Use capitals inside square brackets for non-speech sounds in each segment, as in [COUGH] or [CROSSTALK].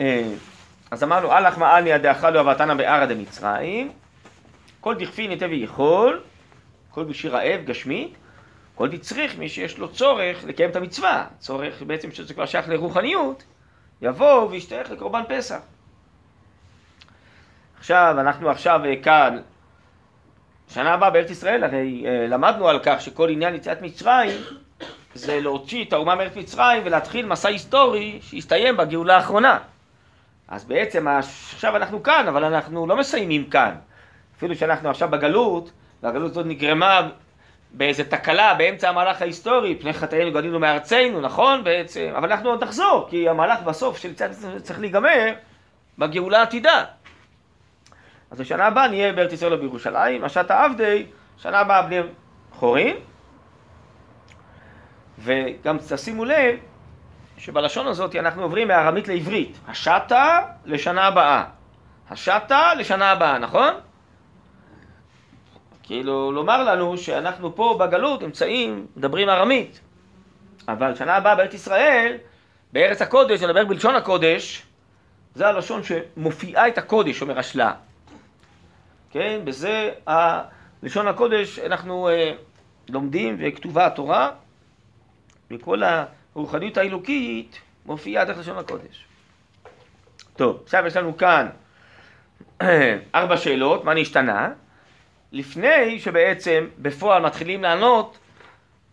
אה, אז אמרנו, הלך מעלניה דאכלו אבתנא בערא דמצרים, כל דכפין היטב ויכול, כל בשיר רעב גשמית, כל דצריך מי שיש לו צורך לקיים את המצווה, צורך בעצם שזה כבר שייך לרוחניות, יבוא וישתייך לקורבן פסח. עכשיו, אנחנו עכשיו אה, כאן, שנה הבאה בארץ ישראל, הרי אה, למדנו על כך שכל עניין יציאת מצרים זה להוציא את האומה מארץ מצרים ולהתחיל מסע היסטורי שיסתיים בגאולה האחרונה. אז בעצם עכשיו אנחנו כאן, אבל אנחנו לא מסיימים כאן. אפילו שאנחנו עכשיו בגלות, והגלות הזאת נגרמה באיזה תקלה באמצע המהלך ההיסטורי, פני חטאינו גלינו מארצנו, נכון בעצם? אבל אנחנו עוד נחזור, כי המהלך בסוף של יציאת צריך להיגמר בגאולה העתידה. אז בשנה הבאה נהיה בארץ ישראל או בירושלים, השעת העבדי, שנה הבאה בני חורין. וגם תשימו לב שבלשון הזאת אנחנו עוברים מארמית לעברית. השעתה לשנה הבאה. השעתה לשנה הבאה, נכון? כאילו לומר לנו שאנחנו פה בגלות נמצאים, מדברים ארמית. אבל שנה הבאה בארץ ישראל, בארץ הקודש, נדבר בלשון הקודש, זה הלשון שמופיעה את הקודש, אומר השלה. כן, בזה לשון הקודש אנחנו אה, לומדים וכתובה התורה, וכל הרוחניות האלוקית מופיעה דרך לשון הקודש. טוב, עכשיו יש לנו כאן [CLEARS THROAT] ארבע שאלות, מה נשתנה? לפני שבעצם בפועל מתחילים לענות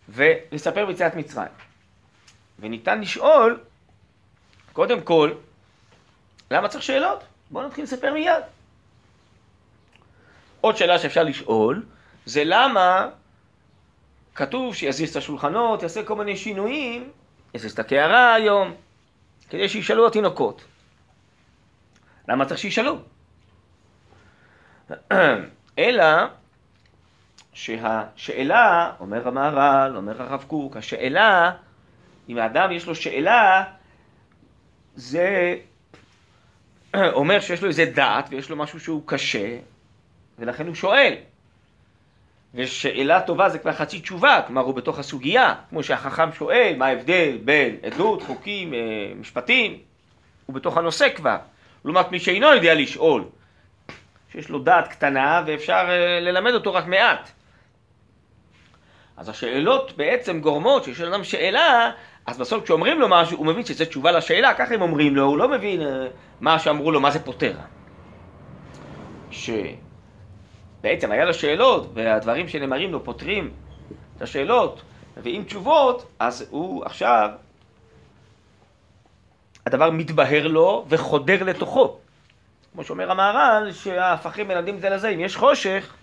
ולספר ביציאת מצרים. וניתן לשאול, קודם כל, למה צריך שאלות? בואו נתחיל לספר מיד. עוד שאלה שאפשר לשאול, זה למה כתוב שיזיז את השולחנות, יעשה כל מיני שינויים, יזיז את הקערה היום, כדי שישאלו התינוקות. למה צריך שישאלו? אלא שהשאלה, אומר המהר"ל, אומר הרב קוק, השאלה, אם האדם יש לו שאלה, זה אומר שיש לו איזה דעת ויש לו משהו שהוא קשה, ולכן הוא שואל. ושאלה טובה זה כבר חצי תשובה, כלומר הוא בתוך הסוגיה, כמו שהחכם שואל מה ההבדל בין עדות, חוקים, אה, משפטים, הוא בתוך הנושא כבר. לעומת מי שאינו יודע לשאול, שיש לו דעת קטנה ואפשר אה, ללמד אותו רק מעט. אז השאלות בעצם גורמות שיש לאדם שאלה, אז בסוף כשאומרים לו משהו, הוא מבין שזו תשובה לשאלה, ככה הם אומרים לו, הוא לא מבין אה, מה שאמרו לו, מה זה פותר. שבעצם היה לו שאלות, והדברים שנאמרים לו פותרים את השאלות, ועם תשובות, אז הוא עכשיו, הדבר מתבהר לו וחודר לתוכו. כמו שאומר המהר"ל, שההפכים מלמדים זה לזה, אם יש חושך,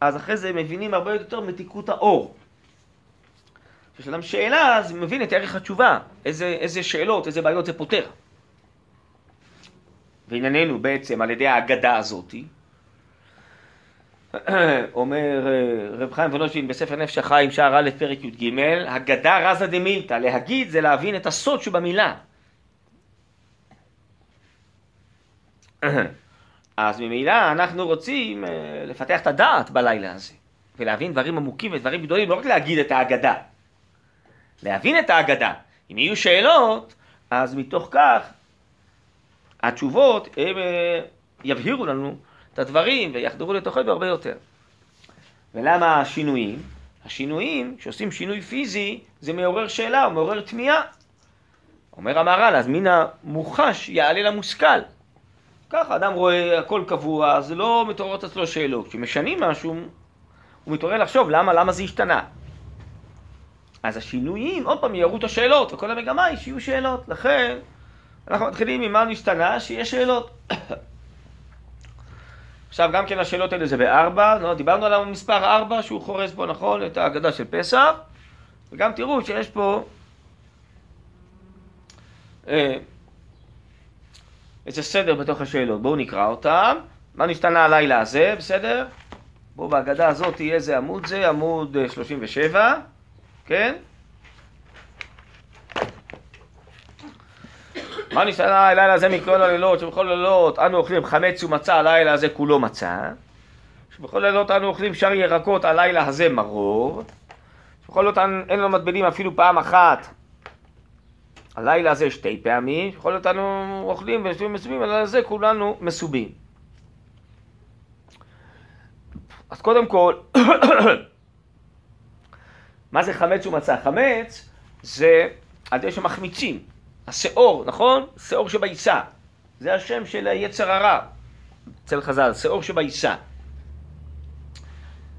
אז אחרי זה מבינים הרבה יותר מתיקות האור. כשיש אדם שאלה, אז מבין את ערך התשובה, איזה, איזה שאלות, איזה בעיות זה פותר. וענייננו בעצם על ידי ההגדה הזאתי, [CLEARS THROAT] אומר אה, רב חיים ונושין בספר נפש החיים שער א' פרק י"ג, הגדה רזה דמילתא, להגיד זה להבין את הסוד שבמילה. [CLEARS THROAT] אז ממילא אנחנו רוצים אה, לפתח את הדעת בלילה הזה, ולהבין דברים עמוקים ודברים גדולים, לא רק להגיד את ההגדה, להבין את ההגדה. אם יהיו שאלות, אז מתוך כך התשובות הם אה, יבהירו לנו את הדברים ויחדרו לתוכנו הרבה יותר. ולמה השינויים? השינויים, כשעושים שינוי פיזי, זה מעורר שאלה, או מעורר תמיהה. אומר המהר"ל, אז מן המוחש יעלה למושכל. ככה אדם רואה הכל קבוע, אז לא מתעוררות אצלו שאלות. כשמשנים משהו, הוא מתעורר לחשוב למה, למה זה השתנה. אז השינויים, עוד פעם, יערו את השאלות, וכל המגמה היא שיהיו שאלות. לכן, אנחנו מתחילים ממה נשתנה, שיש שאלות. עכשיו, גם כן השאלות האלה זה בארבע, לא, דיברנו על המספר ארבע, שהוא חורז פה, נכון, את ההגדה של פסח, וגם תראו שיש פה... אה, איזה סדר בתוך השאלות. בואו נקרא אותם. מה נשתנה הלילה הזה, בסדר? בואו בהגדה הזאת תהיה איזה עמוד זה, עמוד 37, אה, כן? מה נשתנה הלילה הזה מכל הלילות, שבכל הלילות אנו אוכלים חמץ ומצה, הלילה הזה כולו מצה. שבכל הלילות אנו אוכלים שאר ירקות, הלילה הזה מרור. שבכל הלילות אין לנו מטבלים אפילו פעם אחת הלילה הזה שתי פעמים, יכול להיות לנו אוכלים ויושבים מסובים, הלילה הזה כולנו מסובים. אז קודם כל, [COUGHS] מה זה חמץ ומצה? חמץ זה על ידי שמחמיצים. השאור, נכון? שאור שבעיסה. זה השם של היצר הרע אצל חז"ל, שאור שבעיסה.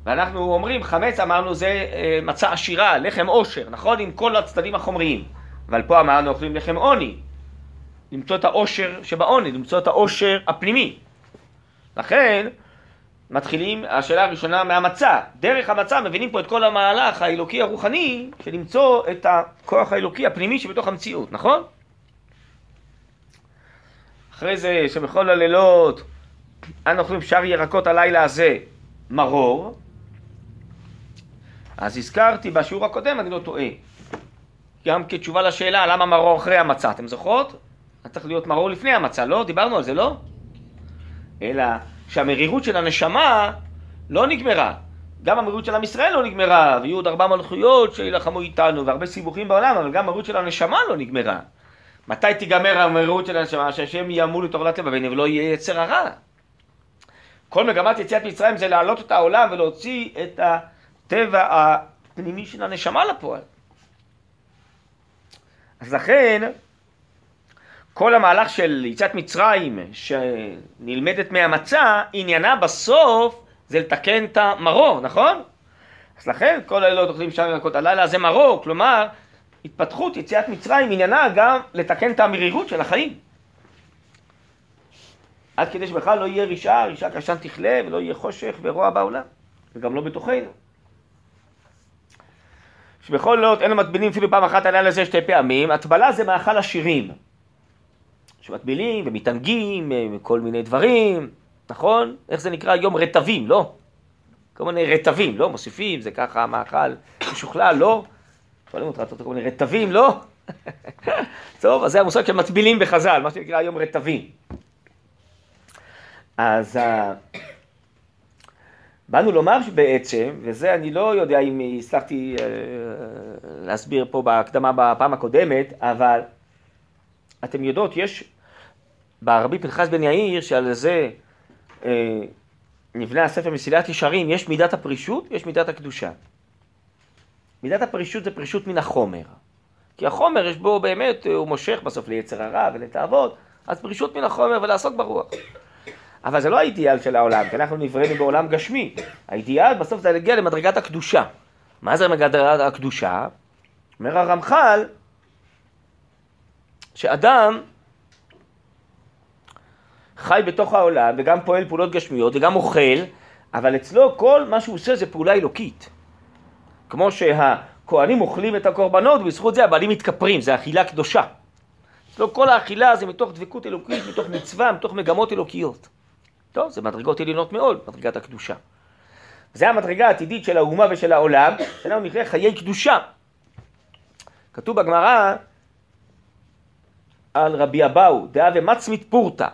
ואנחנו אומרים, חמץ אמרנו זה אה, מצה עשירה, לחם עושר, נכון? עם כל הצדדים החומריים. אבל פה אמרנו אוכלים לחם עוני. למצוא את העושר שבעוני, למצוא את העושר הפנימי. לכן, מתחילים, השאלה הראשונה מהמצה. דרך המצה מבינים פה את כל המהלך האלוקי הרוחני של למצוא את הכוח האלוקי הפנימי שבתוך המציאות, נכון? אחרי זה, שבכל הלילות אנו אוכלים שאר ירקות הלילה הזה מרור, אז הזכרתי בשיעור הקודם, אני לא טועה, גם כתשובה לשאלה למה מרור אחרי המצה, אתם זוכרות? צריך להיות מרור לפני המצה, לא? דיברנו על זה, לא? אלא שהמרירות של הנשמה לא נגמרה. גם המרירות של עם ישראל לא נגמרה, ויהיו עוד ארבע מלכויות שיילחמו איתנו, והרבה סיבוכים בעולם, אבל גם המרירות של הנשמה לא נגמרה. מתי תיגמר המרירות של הנשמה? שהשם יעמול את עורלת לבנים ולא יהיה יצר הרע. כל מגמת יציאת מצרים זה להעלות את העולם ולהוציא את הטבע הפנימי של הנשמה לפועל. אז לכן, כל המהלך של יציאת מצרים שנלמדת מהמצה, עניינה בסוף זה לתקן את המרור, נכון? אז לכן כל הלילות אוכלים שם ירקות הלילה זה מרור, כלומר התפתחות יציאת מצרים עניינה גם לתקן את המרירות של החיים. עד כדי שבכלל לא יהיה רישה, רישה קשן תכלה ולא יהיה חושך ורוע בעולם, וגם לא בתוכנו. שבכל לילות אין המטבילים אפילו פעם אחת הלילה הזה שתי פעמים, הטבלה זה מאכל עשירים. שמטבילים ומתענגים כל מיני דברים, נכון? איך זה נקרא? יום רטבים, לא? כל מיני רטבים, לא? מוסיפים, זה ככה מאכל משוכלל, לא? שואלים אותך, אתה כל מיני רטבים, לא? טוב, אז זה המושג של מטבילים בחז"ל, מה שנקרא היום רטבים. אז אה, באנו לומר בעצם, וזה אני לא יודע אם הצלחתי אה, להסביר פה בהקדמה בפעם הקודמת, אבל אתם יודעות, יש ברבי פנחס בן יאיר, שעל זה אה, נבנה הספר מסילת ישרים, יש מידת הפרישות יש מידת הקדושה. מידת הפרישות זה פרישות מן החומר. כי החומר יש בו באמת, הוא מושך בסוף ליצר הרע ולתאוות, אז פרישות מן החומר ולעסוק ברוח. אבל זה לא האידיאל של העולם, כי אנחנו נבראנו בעולם גשמי. האידיאל בסוף זה להגיע למדרגת הקדושה. מה זה מדרגת הקדושה? אומר הרמח"ל, שאדם חי בתוך העולם וגם פועל פעולות גשמיות וגם אוכל, אבל אצלו כל מה שהוא עושה זה פעולה אלוקית. כמו שהכוהנים אוכלים את הקורבנות ובזכות זה הבעלים מתכפרים, זה אכילה קדושה. אצלו כל האכילה זה מתוך דבקות אלוקית, מתוך מצווה, מתוך מגמות אלוקיות. טוב, זה מדרגות עליונות מאוד, מדרגת הקדושה. זה המדרגה העתידית של האומה ושל העולם, שאנחנו נקרא חיי קדושה. כתוב בגמרא על רבי אבאו, דאה ומצמית פורתא.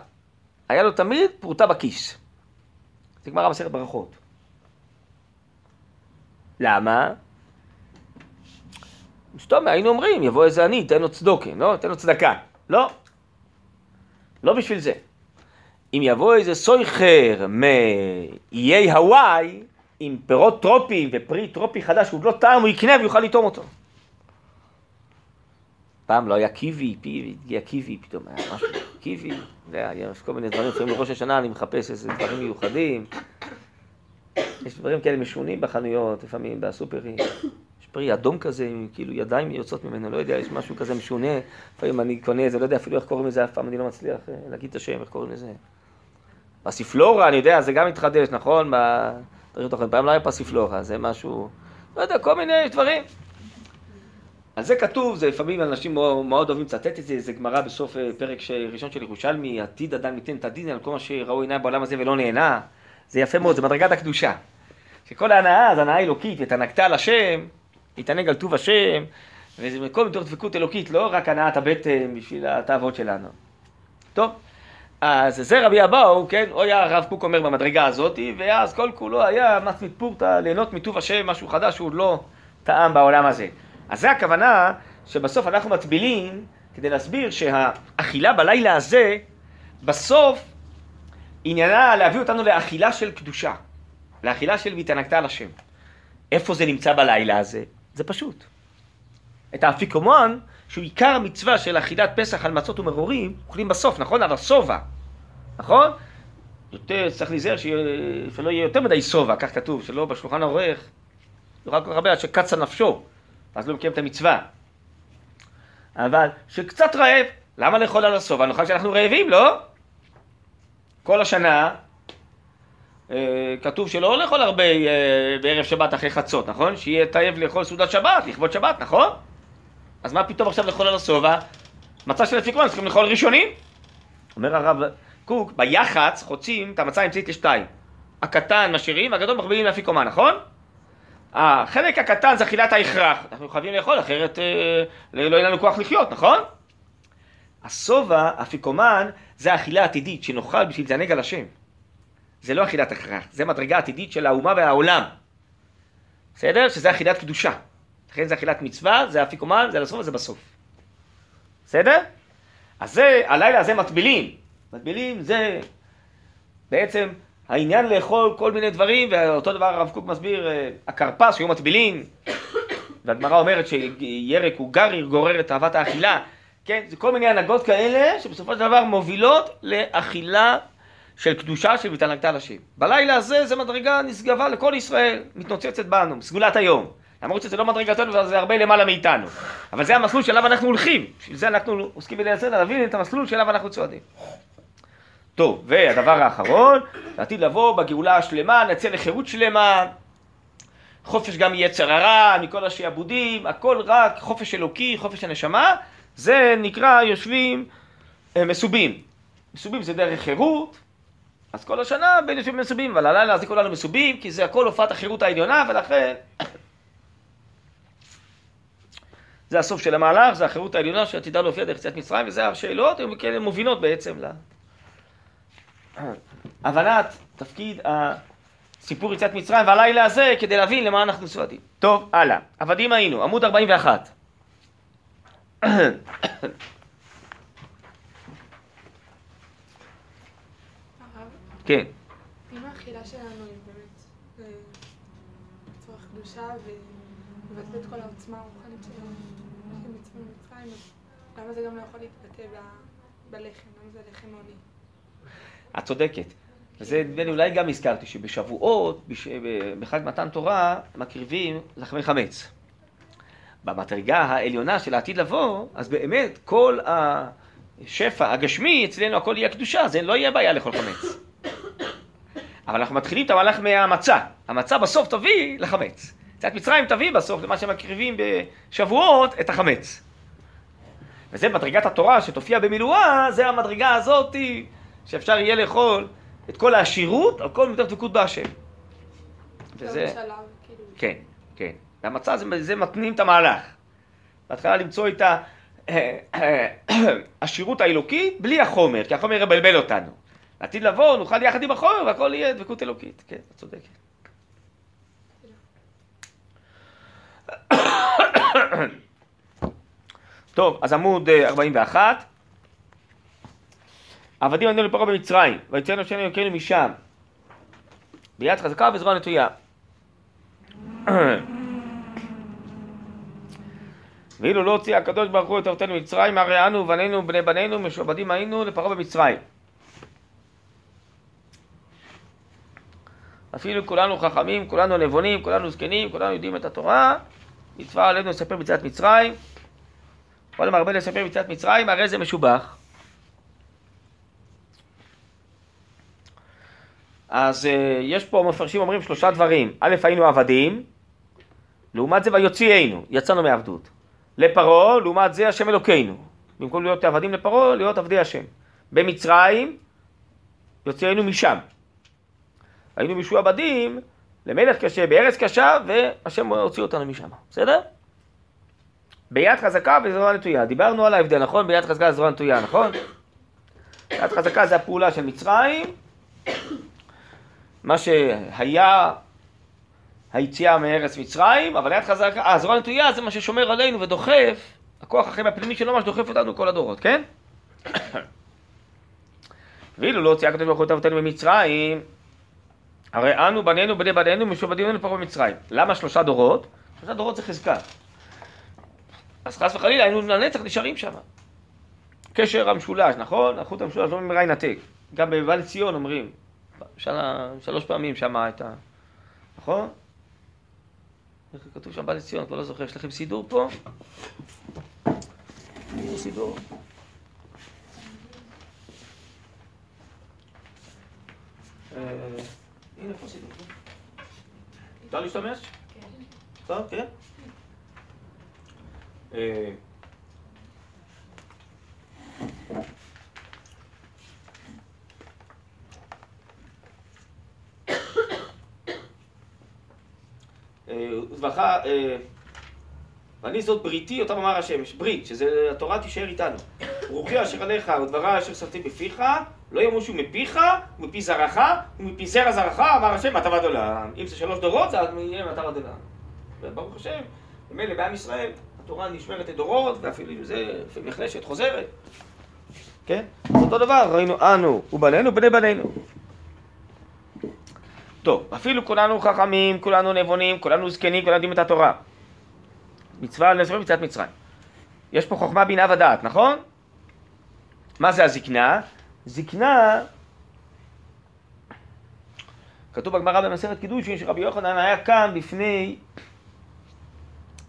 היה לו תמיד פרוטה בכיס. זה גמרא מסכת ברכות. למה? סתום, היינו אומרים, יבוא איזה עני, תן לו צדוקה, לא? תן לו צדקה. לא. לא בשביל זה. אם יבוא איזה סויכר מאיי הוואי, עם פירות טרופיים ופרי טרופי חדש, הוא לא טעם, הוא יקנה ויוכל לטעום אותו. פעם לא היה קיבי, פי, הגיע קיבי, פתאום היה משהו, היה, יש כל מיני דברים, לפעמים בראש השנה אני מחפש איזה דברים מיוחדים. יש דברים כאלה משונים בחנויות, לפעמים בסופרים. פרי אדום כזה, כאילו ידיים יוצאות ממנו, לא יודע, יש משהו כזה משונה. לפעמים אני קונה את זה, לא יודע אפילו איך קוראים לזה, אף פעם אני לא מצליח אה, להגיד את השם, איך קוראים לזה. פסיפלורה, אני יודע, זה גם התחדש, נכון? פעם לא היה פסיפלורה, זה משהו, לא יודע, כל מיני דברים. אז זה כתוב, זה לפעמים אנשים מאוד, אוהבים לצטט את זה, זה גמרא בסוף אה, פרק ראשון של ירושלמי, עתיד אדם ייתן את הדין על כל מה שראו עיניים בעולם הזה ולא נהנה. זה יפה מאוד, זה מדרגת הקדושה. שכל ההנאה זה הנאה אלוקית, ותענגת על השם, להתענג על טוב השם, וזה מכל מתוך דבקות אלוקית, לא רק הנאת הבטן בשביל התאוות שלנו. טוב, אז זה רבי אבאו, כן, או היה הרב קוק אומר במדרגה הזאתי, ואז כל כולו היה מצמית פורתא, ליהנות מטוב השם, משהו חדש שהוא לא טעם בעולם הזה. אז זה הכוונה שבסוף אנחנו מטבילים כדי להסביר שהאכילה בלילה הזה, בסוף עניינה להביא אותנו לאכילה של קדושה, לאכילה של והתענגת על השם. איפה זה נמצא בלילה הזה? זה פשוט. את האפיקומן, שהוא עיקר המצווה של אכילת פסח על מצות ומרורים, אוכלים בסוף, נכון? על השובע, נכון? יותר, צריך להיזהר שלא יהיה יותר מדי שובע, כך כתוב, שלא בשולחן העורך, לא רק הרבה עד שקצה נפשו, אז לא מקיים את המצווה. אבל שקצת רעב, למה לאכול על השובע? נאכל כשאנחנו רעבים, לא? כל השנה כתוב שלא לאכול הרבה אה, בערב שבת אחרי חצות, נכון? שיהיה תאב לאכול סעודת שבת, לכבוד שבת, נכון? אז מה פתאום עכשיו לאכול על השובע? מצה של אפיקומן צריכים לאכול ראשונים. אומר הרב קוק, ביח"צ חוצים את המצה האמצעית לשתיים. הקטן משאירים, הגדול מחביאים לאפיקומן, נכון? החלק הקטן זה אכילת ההכרח. אנחנו חייבים לאכול, אחרת אה, לא יהיה לנו כוח לחיות, נכון? השובע, אפיקומן, זה האכילה העתידית שנאכל בשביל לענג על השם. זה לא אכילת הכרח, זה מדרגה עתידית של האומה והעולם. בסדר? שזה אכילת קדושה. לכן זה אכילת מצווה, זה אפיקומן, זה לסוף וזה בסוף. בסדר? אז זה, הלילה הזה מטבילים. מטבילים זה בעצם העניין לאכול כל מיני דברים, ואותו דבר הרב קוק מסביר, אה, הכרפס שהיו מטבילים, והגמרא אומרת שירק הוא גריר, גורר את אהבת האכילה. כן, זה כל מיני הנהגות כאלה שבסופו של דבר מובילות לאכילה של קדושה על השם. בלילה הזה זה מדרגה נשגבה לכל ישראל, מתנוצצת בנו, סגולת היום. למרות שזה לא מדרגתנו וזה הרבה למעלה מאיתנו. אבל זה המסלול שאליו אנחנו הולכים. בשביל זה אנחנו עוסקים בליל הסדר, להבין את המסלול שאליו אנחנו צועדים. טוב, והדבר האחרון, לעתיד לבוא בגאולה השלמה, נצא לחירות שלמה, חופש גם מיצר הרע, מכל השעבודים, הכל רק חופש אלוקי, חופש הנשמה, זה נקרא יושבים אה, מסובים. מסובים זה דרך חירות, אז כל השנה בין יושבים מסובים, אבל הלילה זה כולנו מסובים, כי זה הכל הופעת החירות העליונה, ולכן [COUGHS] זה הסוף של המהלך, זה החירות העליונה שעתידה להופיע דרך יציאת מצרים, וזה השאלות, הן כאלה מובילות בעצם להבנת [COUGHS] תפקיד הסיפור יציאת מצרים והלילה הזה, כדי להבין למה אנחנו סועדים. טוב, הלאה. עבדים היינו, עמוד 41. [COUGHS] כן. אם האכילה שלנו היא באמת בצורה קדושה ומבטלת את כל העוצמה הרוחנית שלנו במצרים, אז למה זה גם לא יכול להתבטא בלחם? למה זה לחם עוני? את צודקת. וזה נדמה לי אולי גם הזכרתי שבשבועות, בחג מתן תורה, מקריבים לחמי חמץ. במדרגה העליונה של העתיד לבוא, אז באמת כל השפע הגשמי, אצלנו הכל יהיה קדושה, זה לא יהיה בעיה לאכול חמץ. אבל אנחנו מתחילים את המהלך מהמצה. המצה בסוף תביא לחמץ. קצת מצרים תביא בסוף למה שמקריבים בשבועות את החמץ. וזה מדרגת התורה שתופיע במילואה, זה המדרגה הזאת שאפשר יהיה לאכול את כל העשירות על כל מידת דבקות בהשם. וזה... כאילו. כן, כן. והמצה זה, זה מתנים את המהלך. בהתחלה למצוא את העשירות [COUGHS] האלוקית בלי החומר, כי החומר יבלבל אותנו. לעתיד לבוא נוכל יחד עם החומר והכל יהיה דבקות אלוקית. כן, את צודקת. טוב, אז עמוד 41. אה, עבדים עלינו לפרעה במצרים, ויצאנו שני אלוקינו משם. ביד חזקה וזרוע נטויה. ואילו לא הוציא הקדוש ברוך הוא את אבותינו ממצרים, הרי אנו ובנינו ובני בנינו משועבדים היינו לפרעה במצרים. אפילו כולנו חכמים, כולנו נבונים, כולנו זקנים, כולנו יודעים את התורה, מצווה עלינו לספר ביציאת מצרים. כל המרבה לספר ביציאת מצרים, הרי זה משובח. אז uh, יש פה מפרשים אומרים שלושה דברים. א', היינו עבדים, לעומת זה ויוציאנו, יצאנו מעבדות. לפרעה, לעומת זה השם אלוקינו. במקום להיות עבדים לפרעה, להיות עבדי השם. במצרים, יוציאנו משם. היינו משועבדים למלך קשה, בארץ קשה, והשם הוציא אותנו משם. בסדר? ביד חזקה וזרוע נטויה. דיברנו על ההבדל, נכון? ביד חזקה וזרוע נטויה, נכון? יד חזקה זה הפעולה של מצרים, מה שהיה היציאה מארץ מצרים, אבל יד חזקה, אה, זרוע נטויה זה מה ששומר עלינו ודוחף הכוח החיים הפנימי שלו מה שדוחף אותנו כל הדורות, כן? [COUGHS] ואילו לא הוציאה הקדוש ברוך הוא את אבותינו במצרים, הרי אנו בנינו בני בנינו משועבדים לנו פה במצרים. למה שלושה דורות? שלושה דורות זה חזקה. אז חס וחלילה היינו לנצח נשארים שם. קשר המשולש, נכון? החוט המשולש לא ממראה ינתק. גם בבא לציון אומרים, שנה, שלוש פעמים שמע את ה... נכון? איך כתוב שם בא לציון, כבר לא זוכר, יש לכם סידור פה? סידור. אה, הנה. אפשר להשתמש? כן. טוב, כן? אה, וזבחה, אה, ואני זאת בריתי, אותם אמר השם, ברית, שזה התורה תישאר איתנו. רוחי אשר עליך ודברה אשר שפתי בפיך, לא ימושו מפיך, ומפי זרעך, ומפי זרע זרעך, אמר השם, עד עולם. אם זה שלוש דורות, זה יהיה עד עולם. וברוך השם, ממילא בעם ישראל, התורה נשמרת לדורות, ואפילו אם זה נחלשת, חוזרת. כן? אז אותו דבר, ראינו אנו ובנינו, בני בנינו. טוב, אפילו כולנו חכמים, כולנו נבונים, כולנו זקנים, כולנו יודעים את התורה. מצווה על נזרים מצוות מצרים. יש פה חוכמה, בינה ודעת, נכון? מה זה הזקנה? זקנה, כתוב בגמרא במסכת קידושין שרבי יוחנן היה קם בפני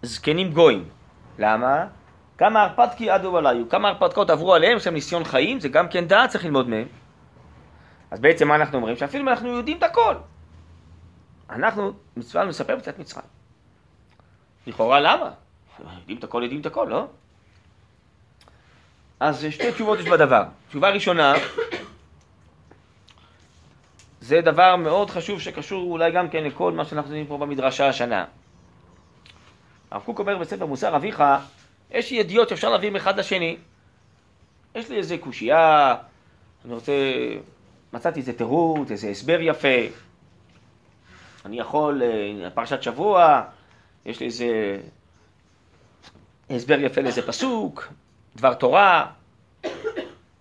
זקנים גויים. למה? כמה הרפתקי עדו עליו, כמה הרפתקאות עברו עליהם, יש להם ניסיון חיים, זה גם כן דעת, צריך ללמוד מהם. אז בעצם מה אנחנו אומרים? שאפילו אם אנחנו יודעים את הכל, אנחנו מצווה לספר בצד מצרים. לכאורה למה? יודעים את הכל, יודעים את הכל, לא? אז שתי תשובות יש בדבר. תשובה ראשונה, זה דבר מאוד חשוב שקשור אולי גם כן לכל מה שאנחנו יודעים פה במדרשה השנה. הרב קוק אומר בספר מוסר אביך, יש ידיעות שאפשר להביא מאחד לשני. יש לי איזה קושייה, אני רוצה, מצאתי איזה תירוץ, איזה הסבר יפה. אני יכול, אה, פרשת שבוע, יש לי איזה הסבר יפה לאיזה פסוק, דבר תורה,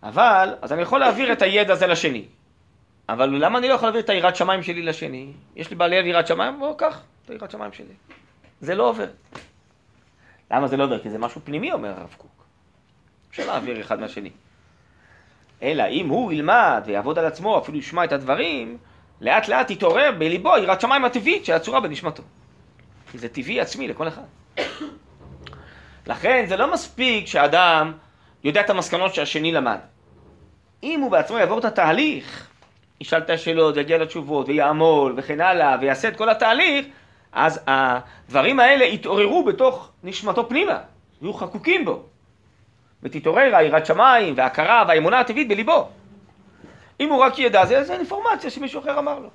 אבל, אז אני יכול להעביר את הידע הזה לשני. אבל למה אני לא יכול להעביר את היראת שמיים שלי לשני? יש לי בעלי יראת שמיים, בוא, קח את היראת שמיים שלי. זה לא עובר. למה זה לא עובר? כי זה משהו פנימי, אומר הרב קוק. אפשר להעביר אחד מהשני. אלא אם הוא ילמד ויעבוד על עצמו, אפילו ישמע את הדברים, לאט לאט יתעורר בליבו יראת שמיים הטבעית שאצורה בנשמתו. כי זה טבעי עצמי לכל אחד. לכן זה לא מספיק שאדם יודע את המסקנות שהשני למד. אם הוא בעצמו יעבור את התהליך, ישאל את השאלות ויגיע לתשובות ויעמול וכן הלאה ויעשה את כל התהליך, אז הדברים האלה יתעוררו בתוך נשמתו פנימה, יהיו חקוקים בו. ותתעורר היראת שמיים וההכרה והאמונה הטבעית בליבו. אם הוא רק ידע, זה, זה אינפורמציה שמישהו אחר אמר לו.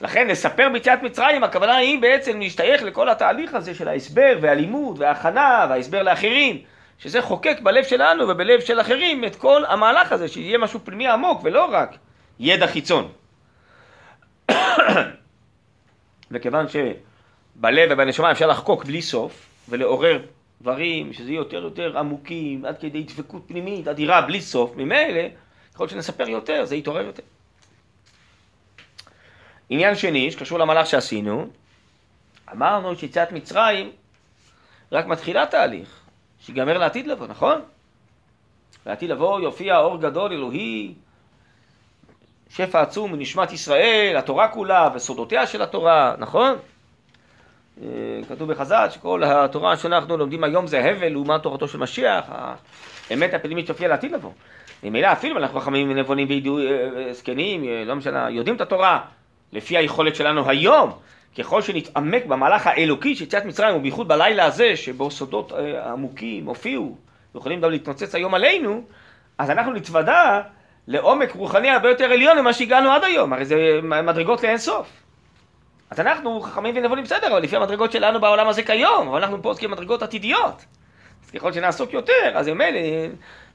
לכן לספר ביציאת מצרים, הכוונה היא בעצם להשתייך לכל התהליך הזה של ההסבר והלימוד וההכנה וההסבר לאחרים, שזה חוקק בלב שלנו ובלב של אחרים את כל המהלך הזה, שיהיה משהו פנימי עמוק ולא רק ידע חיצון. [COUGHS] וכיוון שבלב ובנשמה אפשר לחקוק בלי סוף ולעורר דברים שזה יהיה יותר יותר עמוקים עד כדי דבקות פנימית אדירה בלי סוף, ממילא ככל שנספר יותר זה יתעורר יותר. עניין שני, שקשור למהלך שעשינו, אמרנו שיציאת מצרים רק מתחילה תהליך, שיגמר לעתיד לבוא, נכון? לעתיד לבוא יופיע אור גדול אלוהי, שפע עצום מנשמת ישראל, התורה כולה וסודותיה של התורה, נכון? אה, כתוב בחז"ל שכל התורה שאנחנו לומדים היום זה הבל לעומת תורתו של משיח, האמת הפנימית תופיע לעתיד לבוא. ממילא אפילו אנחנו חכמים ונבונים וזקנים, אה, לא משנה, יודעים את התורה, לפי היכולת שלנו היום, ככל שנתעמק במהלך האלוקי של יציאת מצרים, ובייחוד בלילה הזה, שבו סודות אה, עמוקים הופיעו, ויכולים גם להתנוצץ היום עלינו, אז אנחנו נתוודע לעומק רוחני הרבה יותר עליון ממה שהגענו עד היום, הרי זה מדרגות לאין סוף. אז אנחנו חכמים ונבונים בסדר, אבל לפי המדרגות שלנו בעולם הזה כיום, אבל אנחנו פה עוסקים במדרגות עתידיות. אז ככל שנעסוק יותר, אז ממילא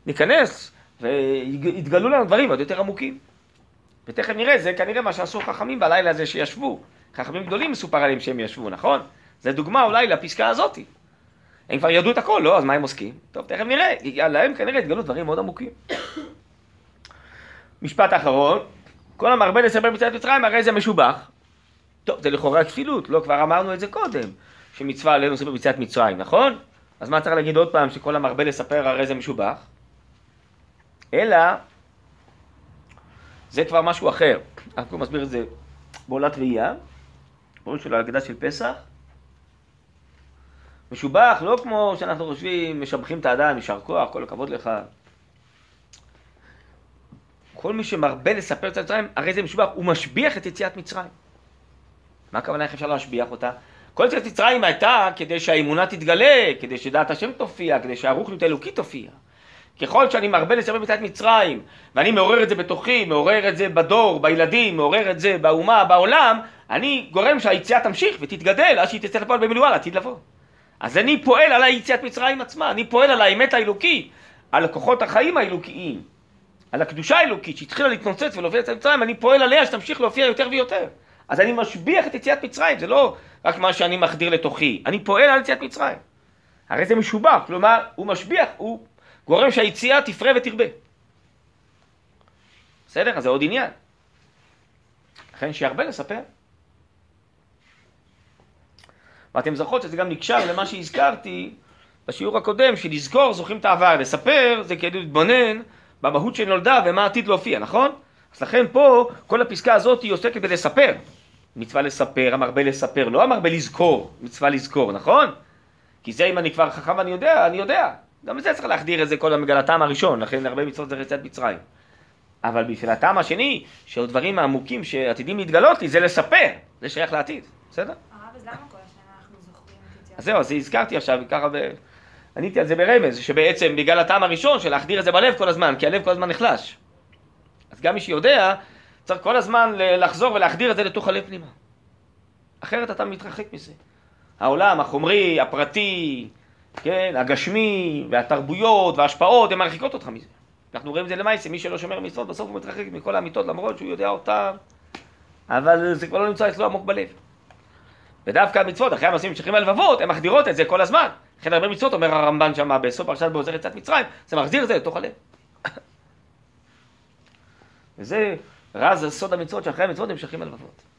ניכנס ויתגלו לנו דברים עוד יותר עמוקים. ותכף נראה, זה כנראה מה שעשו חכמים בלילה הזה שישבו. חכמים גדולים מסופר עליהם שהם ישבו, נכון? זה דוגמה אולי לפסקה הזאתי. הם כבר ידעו את הכל, לא? אז מה הם עוסקים? טוב, תכף נראה. להם כנראה התגלו דברים מאוד עמוקים. [COUGHS] משפט אחרון, כל המרבה לספר ביציאת מצרים, הרי זה משובח. טוב, זה לכאורה כפילות, לא? כבר אמרנו את זה קודם, שמצווה עלינו לספר ביציאת מצרים, נכון? אז מה צריך להגיד עוד פעם, שכל המרבה לספר הרי זה משובח? אלא, זה כבר משהו אחר. אנחנו מסביר את זה בעולת ראייה, רואים של ההגדה של פסח. משובח, לא כמו שאנחנו חושבים, משבחים את האדם, יישר כוח, כל הכבוד לך. כל מי שמרבה לספר את מצרים, הרי זה משובח, הוא משביח את יציאת מצרים. מה הכוונה, איך אפשר להשביח אותה? כל יציאת מצרים הייתה כדי שהאמונה תתגלה, כדי שדעת השם תופיע, כדי שהרוחניות האלוקית תופיע. ככל שאני מרבה לספר ביציאת מצרים, ואני מעורר את זה בתוכי, מעורר את זה בדור, בילדים, מעורר את זה באומה, בעולם, אני גורם שהיציאה תמשיך ותתגדל עד שהיא תצא לפועל במילואה לעתיד לבוא. אז אני פועל על היציאת מצרים עצמה, אני פועל על האמת האלוקית, על כוחות החיים האלוקיים, על הקדושה האלוקית שהתחילה להתנוצץ ולהופיע את מצרים, אני פועל עליה שתמשיך להופיע יותר ויותר. אז אני משביח את יציאת מצרים, זה לא רק מה שאני מחדיר לתוכי, אני פועל על יציאת מצרים. הרי זה משובח, כלומר, הוא משביח, הוא גורם שהיציאה תפרה ותרבה. בסדר? אז זה עוד עניין. לכן שירבה לספר. ואתם זוכרות שזה גם נקשר למה שהזכרתי בשיעור הקודם, שלזכור זוכרים את העבר, לספר זה כאילו להתבונן במהות שנולדה ומה עתיד להופיע, נכון? אז לכן פה כל הפסקה הזאת היא עוסקת בלספר. מצווה לספר, המרבה לספר, לא המרבה לזכור, מצווה לזכור, נכון? כי זה אם אני כבר חכם ואני יודע, אני יודע. גם בזה צריך להחדיר את זה כל בגלל הטעם הראשון, לכן הרבה מצוות זה רצת מצרים. אבל בשביל הטעם השני, שהדברים העמוקים שעתידים להתגלות לי, זה לספר, זה שייך לעתיד, בסדר? אז זהו, אז הזכרתי עכשיו, ככה ב... עניתי על זה ברמז, שבעצם בגלל הטעם הראשון של להחדיר את זה בלב כל הזמן, כי הלב כל הזמן נחלש. אז גם מי שיודע, צריך כל הזמן לחזור ולהחדיר את זה לתוך הלב פנימה. אחרת אתה מתרחק מזה. העולם החומרי, הפרטי, כן, הגשמי, והתרבויות, וההשפעות, הן מרחיקות אותך מזה. אנחנו רואים את זה למעשה, מי שלא שומר מצוות, בסוף הוא מתרחק מכל האמיתות, למרות שהוא יודע אותן, אבל זה כבר לא נמצא אצלו עמוק בלב. ודווקא המצוות, אחרי המעשים נמשכים הלבבות, הן מחדירות את זה כל הזמן. לכן הרבה מצוות, אומר הרמב"ן שם בסוף פרשת בעוזר יצאת מצרים, זה מחזיר את זה לתוך הלב. [LAUGHS] וזה רז סוד המצוות, שאחרי המצוות נמשכים הלבבות.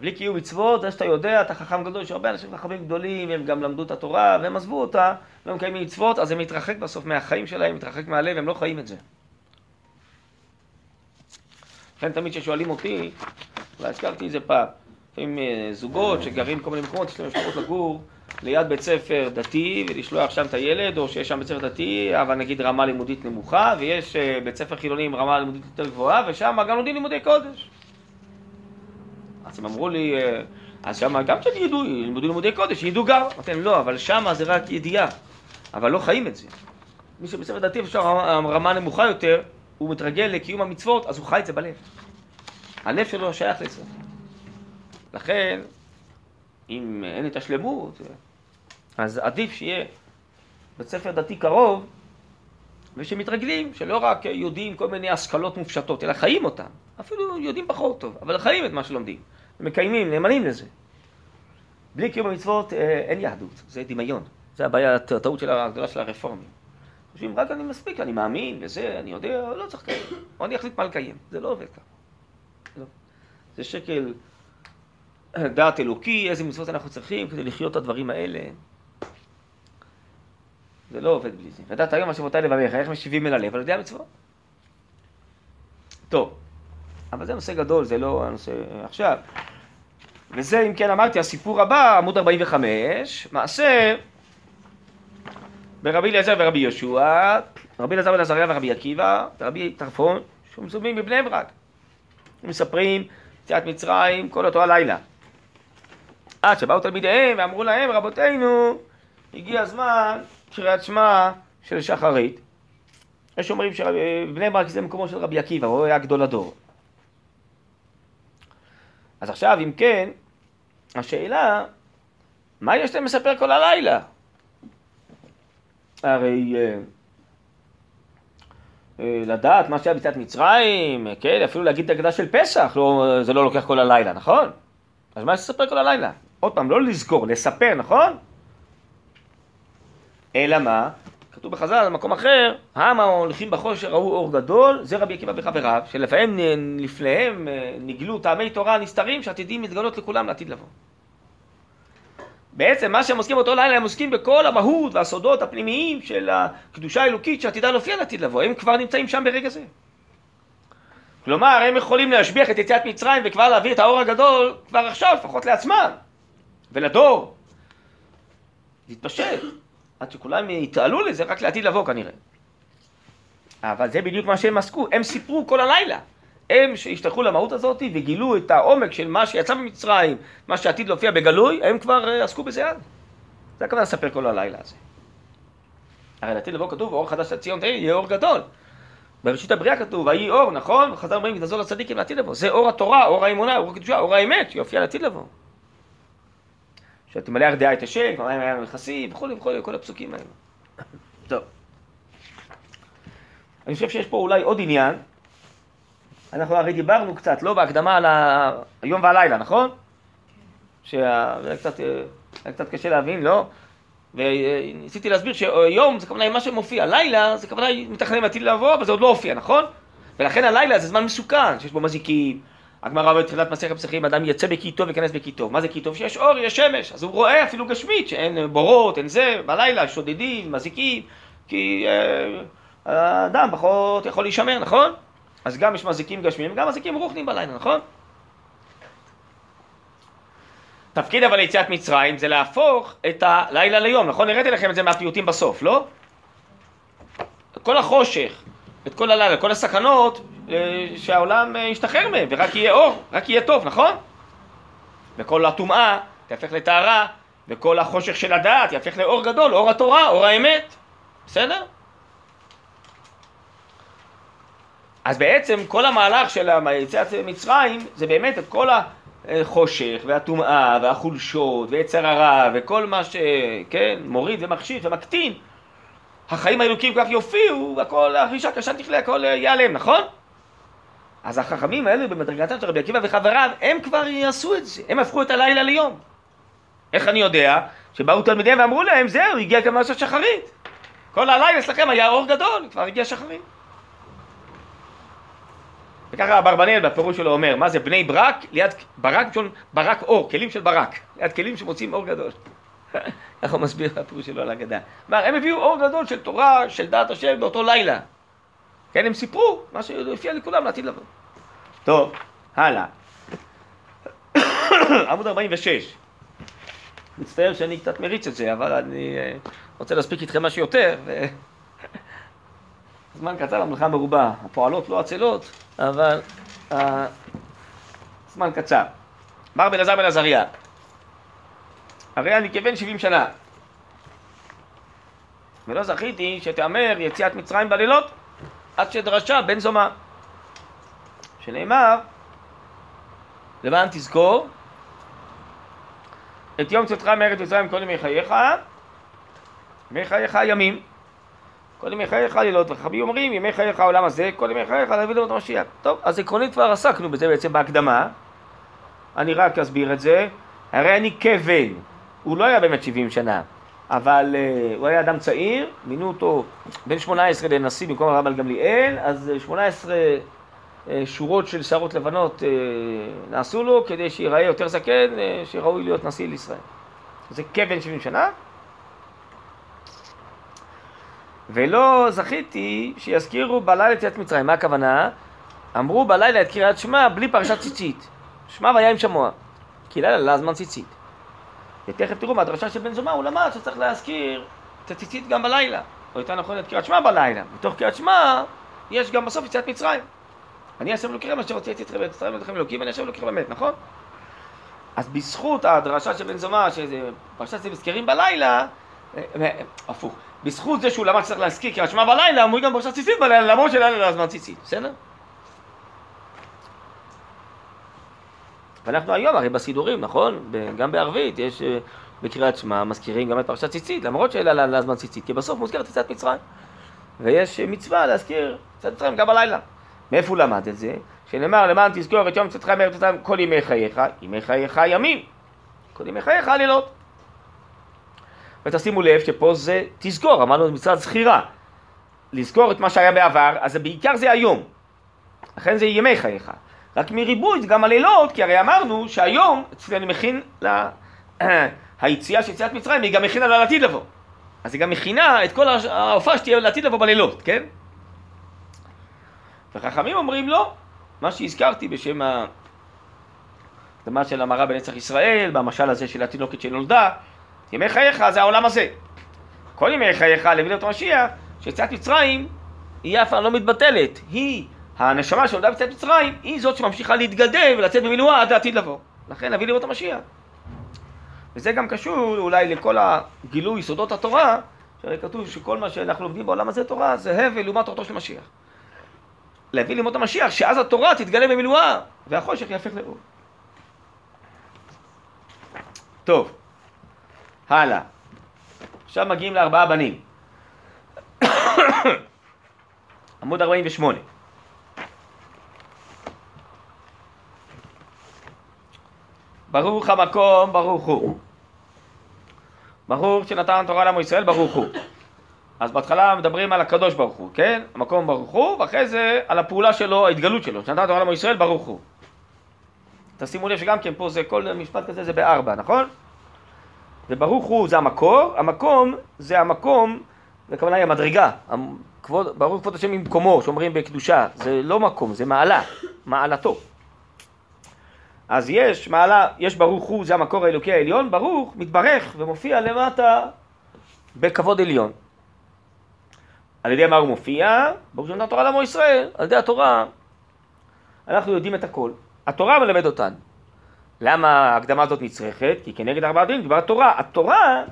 בלי קיום מצוות, זה שאתה יודע, אתה חכם גדול, יש הרבה אנשים חכמים גדולים, הם גם למדו את התורה, והם עזבו אותה, והם מקיימים מצוות, אז הם מתרחק בסוף מהחיים שלהם, מתרחק מהלב, הם לא חיים את זה. לכן תמיד כששואלים אותי, אולי הזכרתי את זה פעם, לפעמים אה, זוגות שגרים בכל מיני מקומות, יש להם אפשרות לגור ליד בית ספר דתי ולשלוח שם את הילד, או שיש שם בית ספר דתי, אבל נגיד רמה לימודית נמוכה, ויש אה, בית ספר חילוני עם רמה לימודית יותר גבוהה, ושם גם לומדים לימודי קודש. אז הם אמרו לי, אה, אז שם גם כשהם ידעו, ילמדו לימודי קודש, ידעו גם. אמרתי להם, לא, אבל שם זה רק ידיעה, אבל לא חיים את זה. מי שבית ספר דתי אפשר רמה נמוכה יותר, הוא מתרגל לקיום המצוות, אז הוא חי את זה בלב. הלב שלו שייך לזה. לכן, אם אין את השלמות, אז עדיף שיהיה בית ספר דתי קרוב, ושמתרגלים, שלא רק יודעים כל מיני השכלות מופשטות, אלא חיים אותן. אפילו יודעים פחות טוב, אבל חיים את מה שלומדים. מקיימים, נאמנים לזה. בלי קיום המצוות אה, אין יהדות, זה דמיון. זה הבעיה, הטעות הגדולה של הרפורמים. חושבים, רק אני מספיק, אני מאמין, וזה, אני יודע, לא צריך לקיים. או אני אחליט מה לקיים. זה לא עובד ככה. לא. זה שקל דעת אלוקי, איזה מצוות אנחנו צריכים כדי לחיות את הדברים האלה. זה לא עובד בלי זה. ודעת היום השבותי לבביך, איך משיבים אל הלב? על ידי המצוות. טוב, אבל זה נושא גדול, זה לא הנושא עכשיו. וזה, אם כן אמרתי, הסיפור הבא, עמוד 45, מעשה ברבי אליעזר ורבי יהושע, רבי אליעזר בן עזריה ורבי עקיבא, ורבי טרפון, שמסובים בבני ברק. הם מספרים יציאת מצרים כל אותו הלילה. עד שבאו תלמידיהם ואמרו להם, רבותינו, הגיע הזמן קריאת שמע של שחרית. יש אומרים שבני ברק זה מקומו של רבי עקיבא, הוא היה גדול הדור. אז עכשיו, אם כן, השאלה, מה יש להם לספר כל הלילה? הרי אה, אה, לדעת מה שהיה ביציאת מצרים, כן, אפילו להגיד את ההגדה של פסח, לא, זה לא לוקח כל הלילה, נכון? אז מה יש לספר כל הלילה? עוד פעם, לא לזכור, לספר, נכון? אלא מה? כתוב בחז"ל, במקום אחר, העם ההולכים בחושר ראו אור גדול, זה רבי עקיבא וחבריו, שלפעמים לפניהם אה, נגלו טעמי תורה נסתרים שעתידים להתגלות לכולם לעתיד לבוא. בעצם מה שהם עוסקים באותו לילה, הם עוסקים בכל המהות והסודות הפנימיים של הקדושה האלוקית שעתידה להופיע לעתיד לבוא, הם כבר נמצאים שם ברגע זה. כלומר, הם יכולים להשביח את יציאת מצרים וכבר להביא את האור הגדול כבר עכשיו, לפחות לעצמם ולדור. להתפשט. עד שכולם יתעלו לזה רק לעתיד לבוא כנראה. אבל זה בדיוק מה שהם עסקו, הם סיפרו כל הלילה. הם שהשתייכו למהות הזאת וגילו את העומק של מה שיצא ממצרים, מה שעתיד להופיע בגלוי, הם כבר אה, עסקו בזה אז. זה הכוונה לספר כל הלילה הזה. הרי לעתיד לבוא כתוב, אור חדש לציון תהיה, יהיה אור גדול. בראשית הבריאה כתוב, ויהי אור, נכון? חז"ל אומרים, תעזור לצדיקים לעתיד לבוא. זה אור התורה, אור האמונה, אור הקדושה, אור האמת, שיופיע לעתיד לבוא. שתמלא ארדעה את השם, המים היה נכסים, וכולי וכולי, כל הפסוקים האלה. טוב. אני חושב שיש פה אולי עוד עניין. אנחנו הרי דיברנו קצת, לא בהקדמה על היום והלילה, נכון? שהיה קצת, קצת קשה להבין, לא? וניסיתי להסביר שיום זה כוונה מה שמופיע, לילה זה כוונה מתכנן עתיד לבוא, אבל זה עוד לא הופיע, נכון? ולכן הלילה זה זמן מסוכן, שיש בו מזיקים, הגמרא בתחילת מסכת פסחים, אדם יצא בכי טוב וייכנס בכי טוב. מה זה כי טוב? שיש אור, יש שמש. אז הוא רואה אפילו גשמית, שאין בורות, אין זה, בלילה שודדים, מזיקים, כי אה, האדם פחות יכול להישמר, נכון? אז גם יש מזיקים גשמיים, גם מזיקים רוחניים בלילה, נכון? תפקיד אבל ליציאת מצרים זה להפוך את הלילה ליום, נכון? הראיתי לכם את זה מהפיוטים בסוף, לא? כל החושך, את כל הלילה, כל הסכנות, שהעולם אה, ישתחרר מהם, ורק יהיה אור, רק יהיה טוב, נכון? וכל הטומאה תהפך לטהרה, וכל החושך של הדעת יהפך לאור גדול, אור התורה, אור האמת, בסדר? אז בעצם כל המהלך של יציאת מצרים זה באמת את כל החושך והטומאה והחולשות ויצר הרע וכל מה שכן מוריד ומכשיר ומקטין החיים האלוקים כך יופיעו והכל, הרישה קשה תכלה, הכל ייעלם, נכון? אז החכמים האלה במדרגתם של רבי עקיבא וחבריו, הם כבר יעשו את זה, הם הפכו את הלילה ליום. איך אני יודע? שבאו תלמידיהם ואמרו להם, זהו, הגיע גם משהו שחרית. כל הלילה אצלכם היה אור גדול, כבר הגיע שחרית. וככה אברבנאל בפירוש שלו אומר, מה זה בני ברק? ליד ברק, שון, ברק אור, כלים של ברק, ליד כלים שמוצאים אור גדול. [LAUGHS] ככה הוא מסביר בפירוש שלו על הגדה. כלומר, הם הביאו אור גדול של תורה, של דעת השם באותו לילה. כן, הם סיפרו מה שהופיע לכולם לעתיד לבוא. טוב, הלאה. [COUGHS] עמוד 46. מצטער שאני קצת מריץ את זה, אבל אני אה, רוצה להספיק איתכם משהו יותר. [LAUGHS] זמן קצר למלאכה מרובה. הפועלות לא עצלות, אבל אה, זמן קצר. מר בן עזר בן עזריה. הרי אני כבן 70 שנה. ולא זכיתי שתאמר יציאת מצרים בלילות עד שדרשה בן זומה. שנאמר, למען תזכור את יום צאתך מארץ מצרים כל ימי חייך, ימי חייך ימים, כל ימי לילות, וחכמים אומרים ימי חייך העולם הזה, כל ימי חייך להביא לנו את המשיח. טוב, אז עקרונית כבר עסקנו בזה בעצם בהקדמה, אני רק אסביר את זה, הרי אני כבן, הוא לא היה באמת 70 שנה, אבל uh, הוא היה אדם צעיר, מינו אותו בן 18 לנשיא במקום הרב על גמליאל, אז 18 uh, אה, שורות של שערות לבנות uh, נעשו לו כדי שיראה יותר זקן, uh, שראוי להיות נשיא לישראל. זה כבן 70 שנה. ולא זכיתי שיזכירו בלילה את יציאת מצרים. מה הכוונה? אמרו בלילה את קריאת שמע בלי פרשת ציצית. שמע והיה עם שמוע. כי לילה לא זמן ציצית. ותכף תראו מהדרשה של בן זומא, הוא למד שצריך להזכיר את הציצית גם בלילה. או יותר נכון את קריאת שמע בלילה. בתוך קריאת שמע יש גם בסוף יציאת מצרים. אני אשם אלוקיכם אשר הוצאתי אתכם ואת ישראל ואתכם אלוקים ואני אשם אלוקיכם באמת, נכון? אז בזכות הדרשה של בן זומא, שפרשת זה מזכירים בלילה, אה, אה, הפוך. בזכות זה שהוא למד שצריך להזכיר קריאת שמע בלילה, אמרו גם פרשת ציצית בלילה, למרות שלילה לא הזמן ציצית, בסדר? ואנחנו היום הרי בסידורים, נכון? גם בערבית יש אה, בקריאת שמע מזכירים גם את פרשת ציצית, למרות שאלה לזמן ציצית, כי בסוף מוזכרת יציאת מצרים. ויש מצווה להזכיר יציאת מצרים גם בלילה. מאיפה הוא למד את זה? שנאמר למען תזכור את יום צאתך מארץ מצרים כל ימי חייך, ימי חייך ימים. כל ימי חייך לילות. ותשימו לב שפה זה תזכור, אמרנו מצוות זכירה. לזכור את מה שהיה בעבר, אז בעיקר זה היום. לכן זה ימי חייך. רק מריבוי זה גם הלילות, כי הרי אמרנו שהיום אצלנו מכין לה... [CLEARS THROAT] היציאה של יציאת מצרים, היא גם מכינה לעתיד לבוא. אז היא גם מכינה את כל ההופעה שתהיה לעתיד לבוא בלילות, כן? וחכמים אומרים לא, מה שהזכרתי בשם ההקדמה של המראה בנצח ישראל, במשל הזה של התינוקת שנולדה, ימי חייך זה העולם הזה. כל ימי חייך להביא לאותו משיח, שיציאת מצרים היא אף פעם לא מתבטלת. היא, הנשמה שנולדה ביציאת מצרים, היא זאת שממשיכה להתגדל ולצאת במילואה עד לעתיד לבוא. לכן נביא לראות המשיח. וזה גם קשור אולי לכל הגילוי סודות התורה, שהרי כתוב שכל מה שאנחנו לומדים בעולם הזה תורה זה הבל לעומת תורתו של משיח. להביא לימות המשיח, שאז התורה תתגלה במילואה, והחושך יהפך לאור. טוב, הלאה. עכשיו מגיעים לארבעה בנים. [COUGHS] עמוד 48. ברוך המקום, ברוך הוא. ברוך שנתן תורה לעמו ישראל, ברוך הוא. אז בהתחלה מדברים על הקדוש ברוך הוא, כן? המקום ברוך הוא, ואחרי זה על הפעולה שלו, ההתגלות שלו, שנתן לעמו ישראל, ברוך הוא. תשימו לב שגם כן פה זה, כל משפט כזה זה בארבע, נכון? וברוך הוא זה המקור, המקום זה המקום, הכוונה היא המדרגה, כבוד, ברוך כבוד השם ממקומו, שאומרים בקדושה, זה לא מקום, זה מעלה, מעלתו. אז יש מעלה, יש ברוך הוא, זה המקור האלוקי העליון, ברוך מתברך ומופיע למטה בכבוד עליון. על ידי מה הוא מופיע? ברוך שנתן תורה לעמו ישראל, על ידי התורה אנחנו יודעים את הכל. התורה מלמד אותנו. למה ההקדמה הזאת נצרכת? כי כנגד ארבעה דין דבר התורה. התורה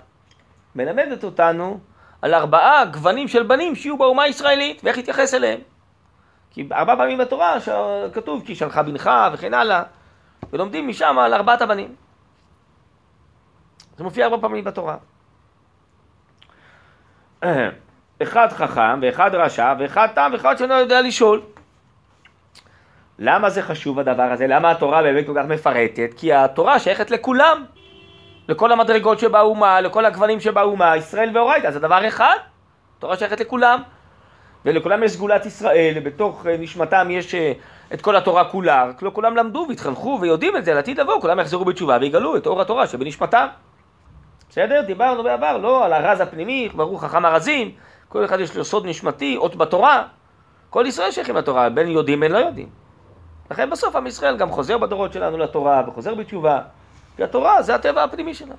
מלמדת אותנו על ארבעה גוונים של בנים שיהיו באומה הישראלית ואיך להתייחס אליהם. כי ארבע פעמים בתורה כתוב כי שלחה בנך וכן הלאה. ולומדים משם על ארבעת הבנים. זה מופיע ארבע פעמים בתורה. [CLEARS THROAT] אחד חכם ואחד רשע ואחד תם ואחד שאינו יודע לשאול. למה זה חשוב הדבר הזה? למה התורה באמת כל כך מפרטת? כי התורה שייכת לכולם. לכל המדרגות שבאומה, לכל הגוונים שבאומה, ישראל ואורייתא, זה דבר אחד. התורה שייכת לכולם. ולכולם יש סגולת ישראל, ובתוך אה, נשמתם יש אה, את כל התורה כולה, רק לא כולם למדו והתחנכו ויודעים את זה לעתיד לבוא, כולם יחזרו בתשובה ויגלו את אור התורה שבנשמתם. בסדר? דיברנו בעבר, לא על הרז הפנימי, ברוך חכם הרזים, כל אחד יש לו סוד נשמתי, אות בתורה. כל ישראל שייכים לתורה, בין יודעים בין לא יודעים. לכן בסוף עם ישראל גם חוזר בדורות שלנו לתורה וחוזר בתשובה, כי התורה זה הטבע הפנימי שלה.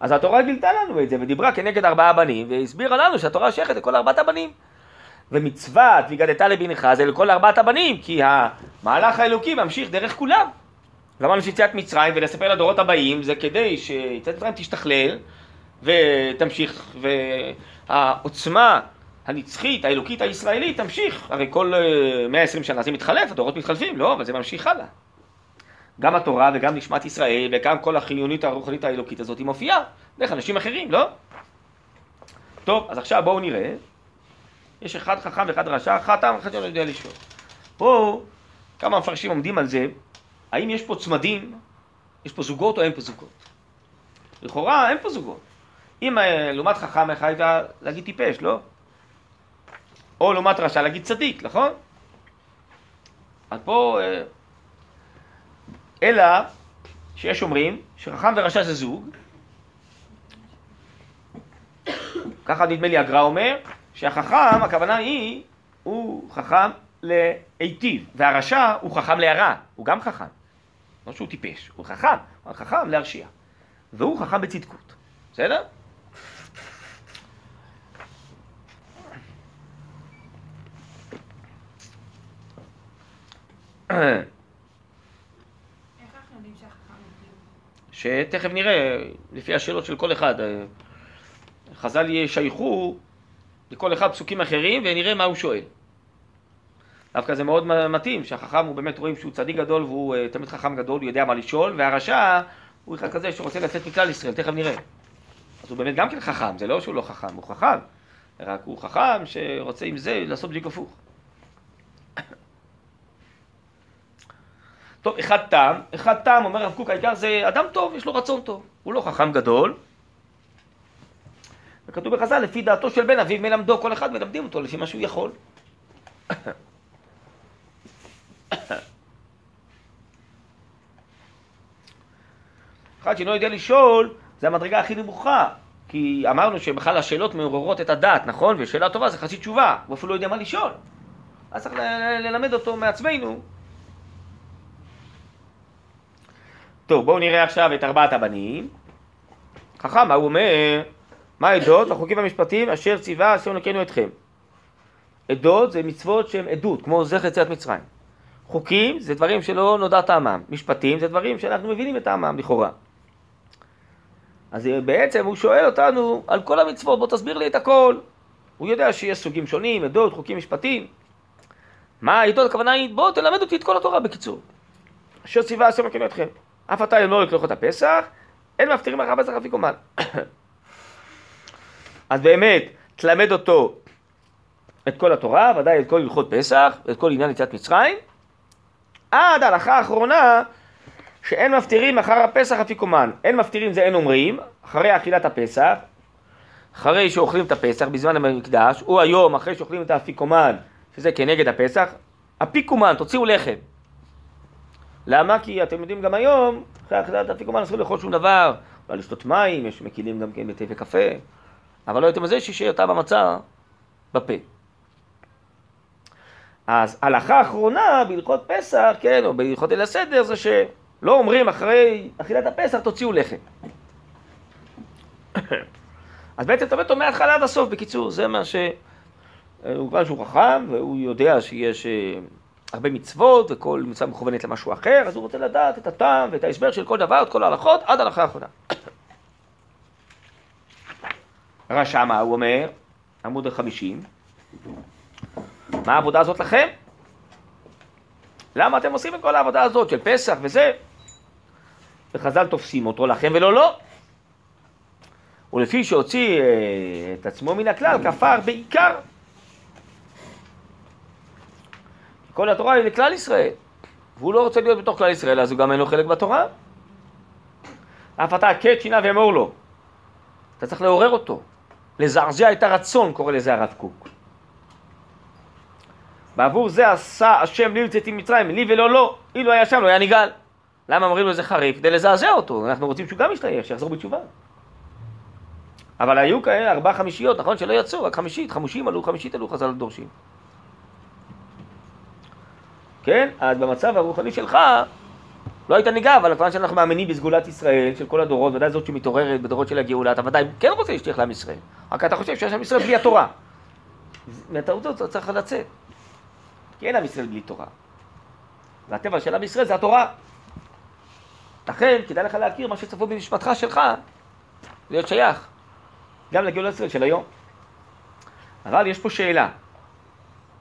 אז התורה גילתה לנו את זה ודיברה כנגד ארבעה בנים והסבירה לנו שהתורה שייכת לכל ארבעת הבנים. ומצוות והגדת לבנך זה לכל ארבעת הבנים, כי המהלך האלוקי ממשיך דרך כולם. ואמרנו שיציאת מצרים ולספר לדורות הבאים זה כדי שיציאת מצרים תשתכלל ותמשיך, והעוצמה הנצחית, האלוקית הישראלית תמשיך. הרי כל 120 אה, שנה זה מתחלף, הדורות מתחלפים, לא, אבל זה ממשיך הלאה. גם התורה וגם נשמת ישראל וגם כל החיונית הרוחנית האלוקית הזאת היא מופיעה דרך אנשים אחרים, לא? טוב, אז עכשיו בואו נראה יש אחד חכם ואחד רשע, אחד תם ואחד שלא יודע לשאול. פה כמה מפרשים עומדים על זה, האם יש פה צמדים, יש פה זוגות או אין פה זוגות. לכאורה אין פה זוגות. אם אה, לעומת חכם אחד הייתה להגיד טיפש, לא? או לעומת רשע להגיד צדיק, נכון? אז פה... אה, אלא שיש אומרים שחכם ורשע זה זוג. ככה נדמה לי הגר"א אומר, שהחכם, הכוונה היא, הוא חכם להיטיב, והרשע הוא חכם להרע, הוא גם חכם. לא שהוא טיפש, הוא חכם, הוא חכם להרשיע. והוא חכם בצדקות, בסדר? שתכף נראה, לפי השאלות של כל אחד. חז"ל ישייכו לכל אחד פסוקים אחרים ונראה מה הוא שואל. דווקא זה מאוד מתאים, שהחכם הוא באמת רואים שהוא צדיק גדול והוא uh, תמיד חכם גדול, הוא יודע מה לשאול, והרשע הוא אחד כזה שרוצה לצאת מכלל ישראל, תכף נראה. אז הוא באמת גם כן חכם, זה לא שהוא לא חכם, הוא חכם, רק הוא חכם שרוצה עם זה לעשות בדיוק הפוך. טוב, אחד תם, אחד תם, אומר הרב קוק, העיקר זה אדם טוב, יש לו רצון טוב. הוא לא חכם גדול. וכתוב בחז"ל, לפי דעתו של בן אביו מלמדו, כל אחד מלמדים אותו לפי מה שהוא יכול. אחד שלא יודע לשאול, זה המדרגה הכי נמוכה. כי אמרנו שבכלל השאלות מעוררות את הדעת, נכון? ושאלה טובה זה חצי תשובה, הוא אפילו לא יודע מה לשאול. אז צריך ללמד אותו מעצמנו. טוב, בואו נראה עכשיו את ארבעת הבנים. חכם, מה הוא אומר? מה העדות? החוקים והמשפטים אשר ציווה השם אלוקינו אתכם. עדות זה מצוות שהן עדות, כמו זכר יציאת מצרים. חוקים זה דברים שלא נודע טעמם. משפטים זה דברים שאנחנו מבינים את טעמם לכאורה. אז בעצם הוא שואל אותנו על כל המצוות, בוא תסביר לי את הכל. הוא יודע שיש סוגים שונים, עדות, חוקים, משפטים. מה העדות? הכוונה היא, בוא תלמד אותי את כל התורה בקיצור. אשר ציווה השם אלוקינו אתכם. אף אתה לא יקלוך את הפסח, אין מפטירים אחר פסח אפיק אומן. [COUGHS] אז באמת, תלמד אותו את כל התורה, ודאי את כל הלכות פסח, את כל עניין יציאת מצרים, עד ההלכה האחרונה שאין מפטירים אחר הפסח אפיקומן. אין מפטירים זה אין אומרים, אחרי אכילת הפסח, אחרי שאוכלים את הפסח בזמן המקדש, או היום אחרי שאוכלים את האפיקומן, שזה כנגד הפסח, אפיקומן, תוציאו לחם. למה? כי אתם יודעים גם היום, אחרי אכילת האפיקומן אסור לאכול שום דבר, לא לשתות מים, יש מקילים גם כן בתה וקפה, אבל לא הייתם על זה שישאר טעם המצה בפה. אז הלכה אחרונה בהלכות פסח, כן, או בהלכות אל הסדר, זה שלא אומרים אחרי אכילת הפסח תוציאו לחם. אז בעצם אתה אומר מההתחלה עד הסוף, בקיצור, זה מה ש... הוא כבר שהוא חכם, והוא יודע שיש אה, הרבה מצוות, וכל מצווה מכוונת למשהו אחר, אז הוא רוצה לדעת את הטעם ואת ההסבר של כל דבר, את כל ההלכות, עד ההלכה האחרונה. [CLEARS THROAT] רשע מה הוא אומר? עמוד החמישים. מה העבודה הזאת לכם? למה אתם עושים את כל העבודה הזאת של פסח וזה? וחז"ל תופסים אותו לכם ולא לא. ולפי שהוציא אה, את עצמו מן הכלל, כפר בעיקר. כל התורה היא לכלל ישראל, והוא לא רוצה להיות בתוך כלל ישראל, אז הוא גם אין לו חלק בתורה. אף אתה קט שינה ואמור לו. אתה צריך לעורר אותו, לזעזע את הרצון, קורא לזה הרב קוק. בעבור זה עשה השם לי לצאתי ממצרים, לי ולא לא, אילו היה שם לא היה נגאל. למה אומרים לו זה חריף? כדי לזעזע אותו, אנחנו רוצים שהוא גם ישתייך, שיחזור בתשובה. אבל היו כאלה ארבע חמישיות, נכון? שלא יצאו, רק חמישית, חמושים עלו, חמישית עלו, חז"ל דורשים. כן? אז במצב הרוחני שלך, לא היית ניגע, אבל כיוון שאנחנו מאמינים בסגולת ישראל של כל הדורות, ודאי זאת שמתעוררת בדורות של הגאולה, אתה ודאי כן רוצה להשתייך לעם ישראל. רק אתה חושב שיש עם ישראל בלי התורה. מהטעות הזאת צריך לצאת. כי אין עם ישראל בלי תורה. והטבע של עם ישראל זה התורה. לכן, כדאי לך להכיר מה שצפו במשפטך שלך, להיות שייך גם לגאולת ישראל של היום. אבל יש פה שאלה.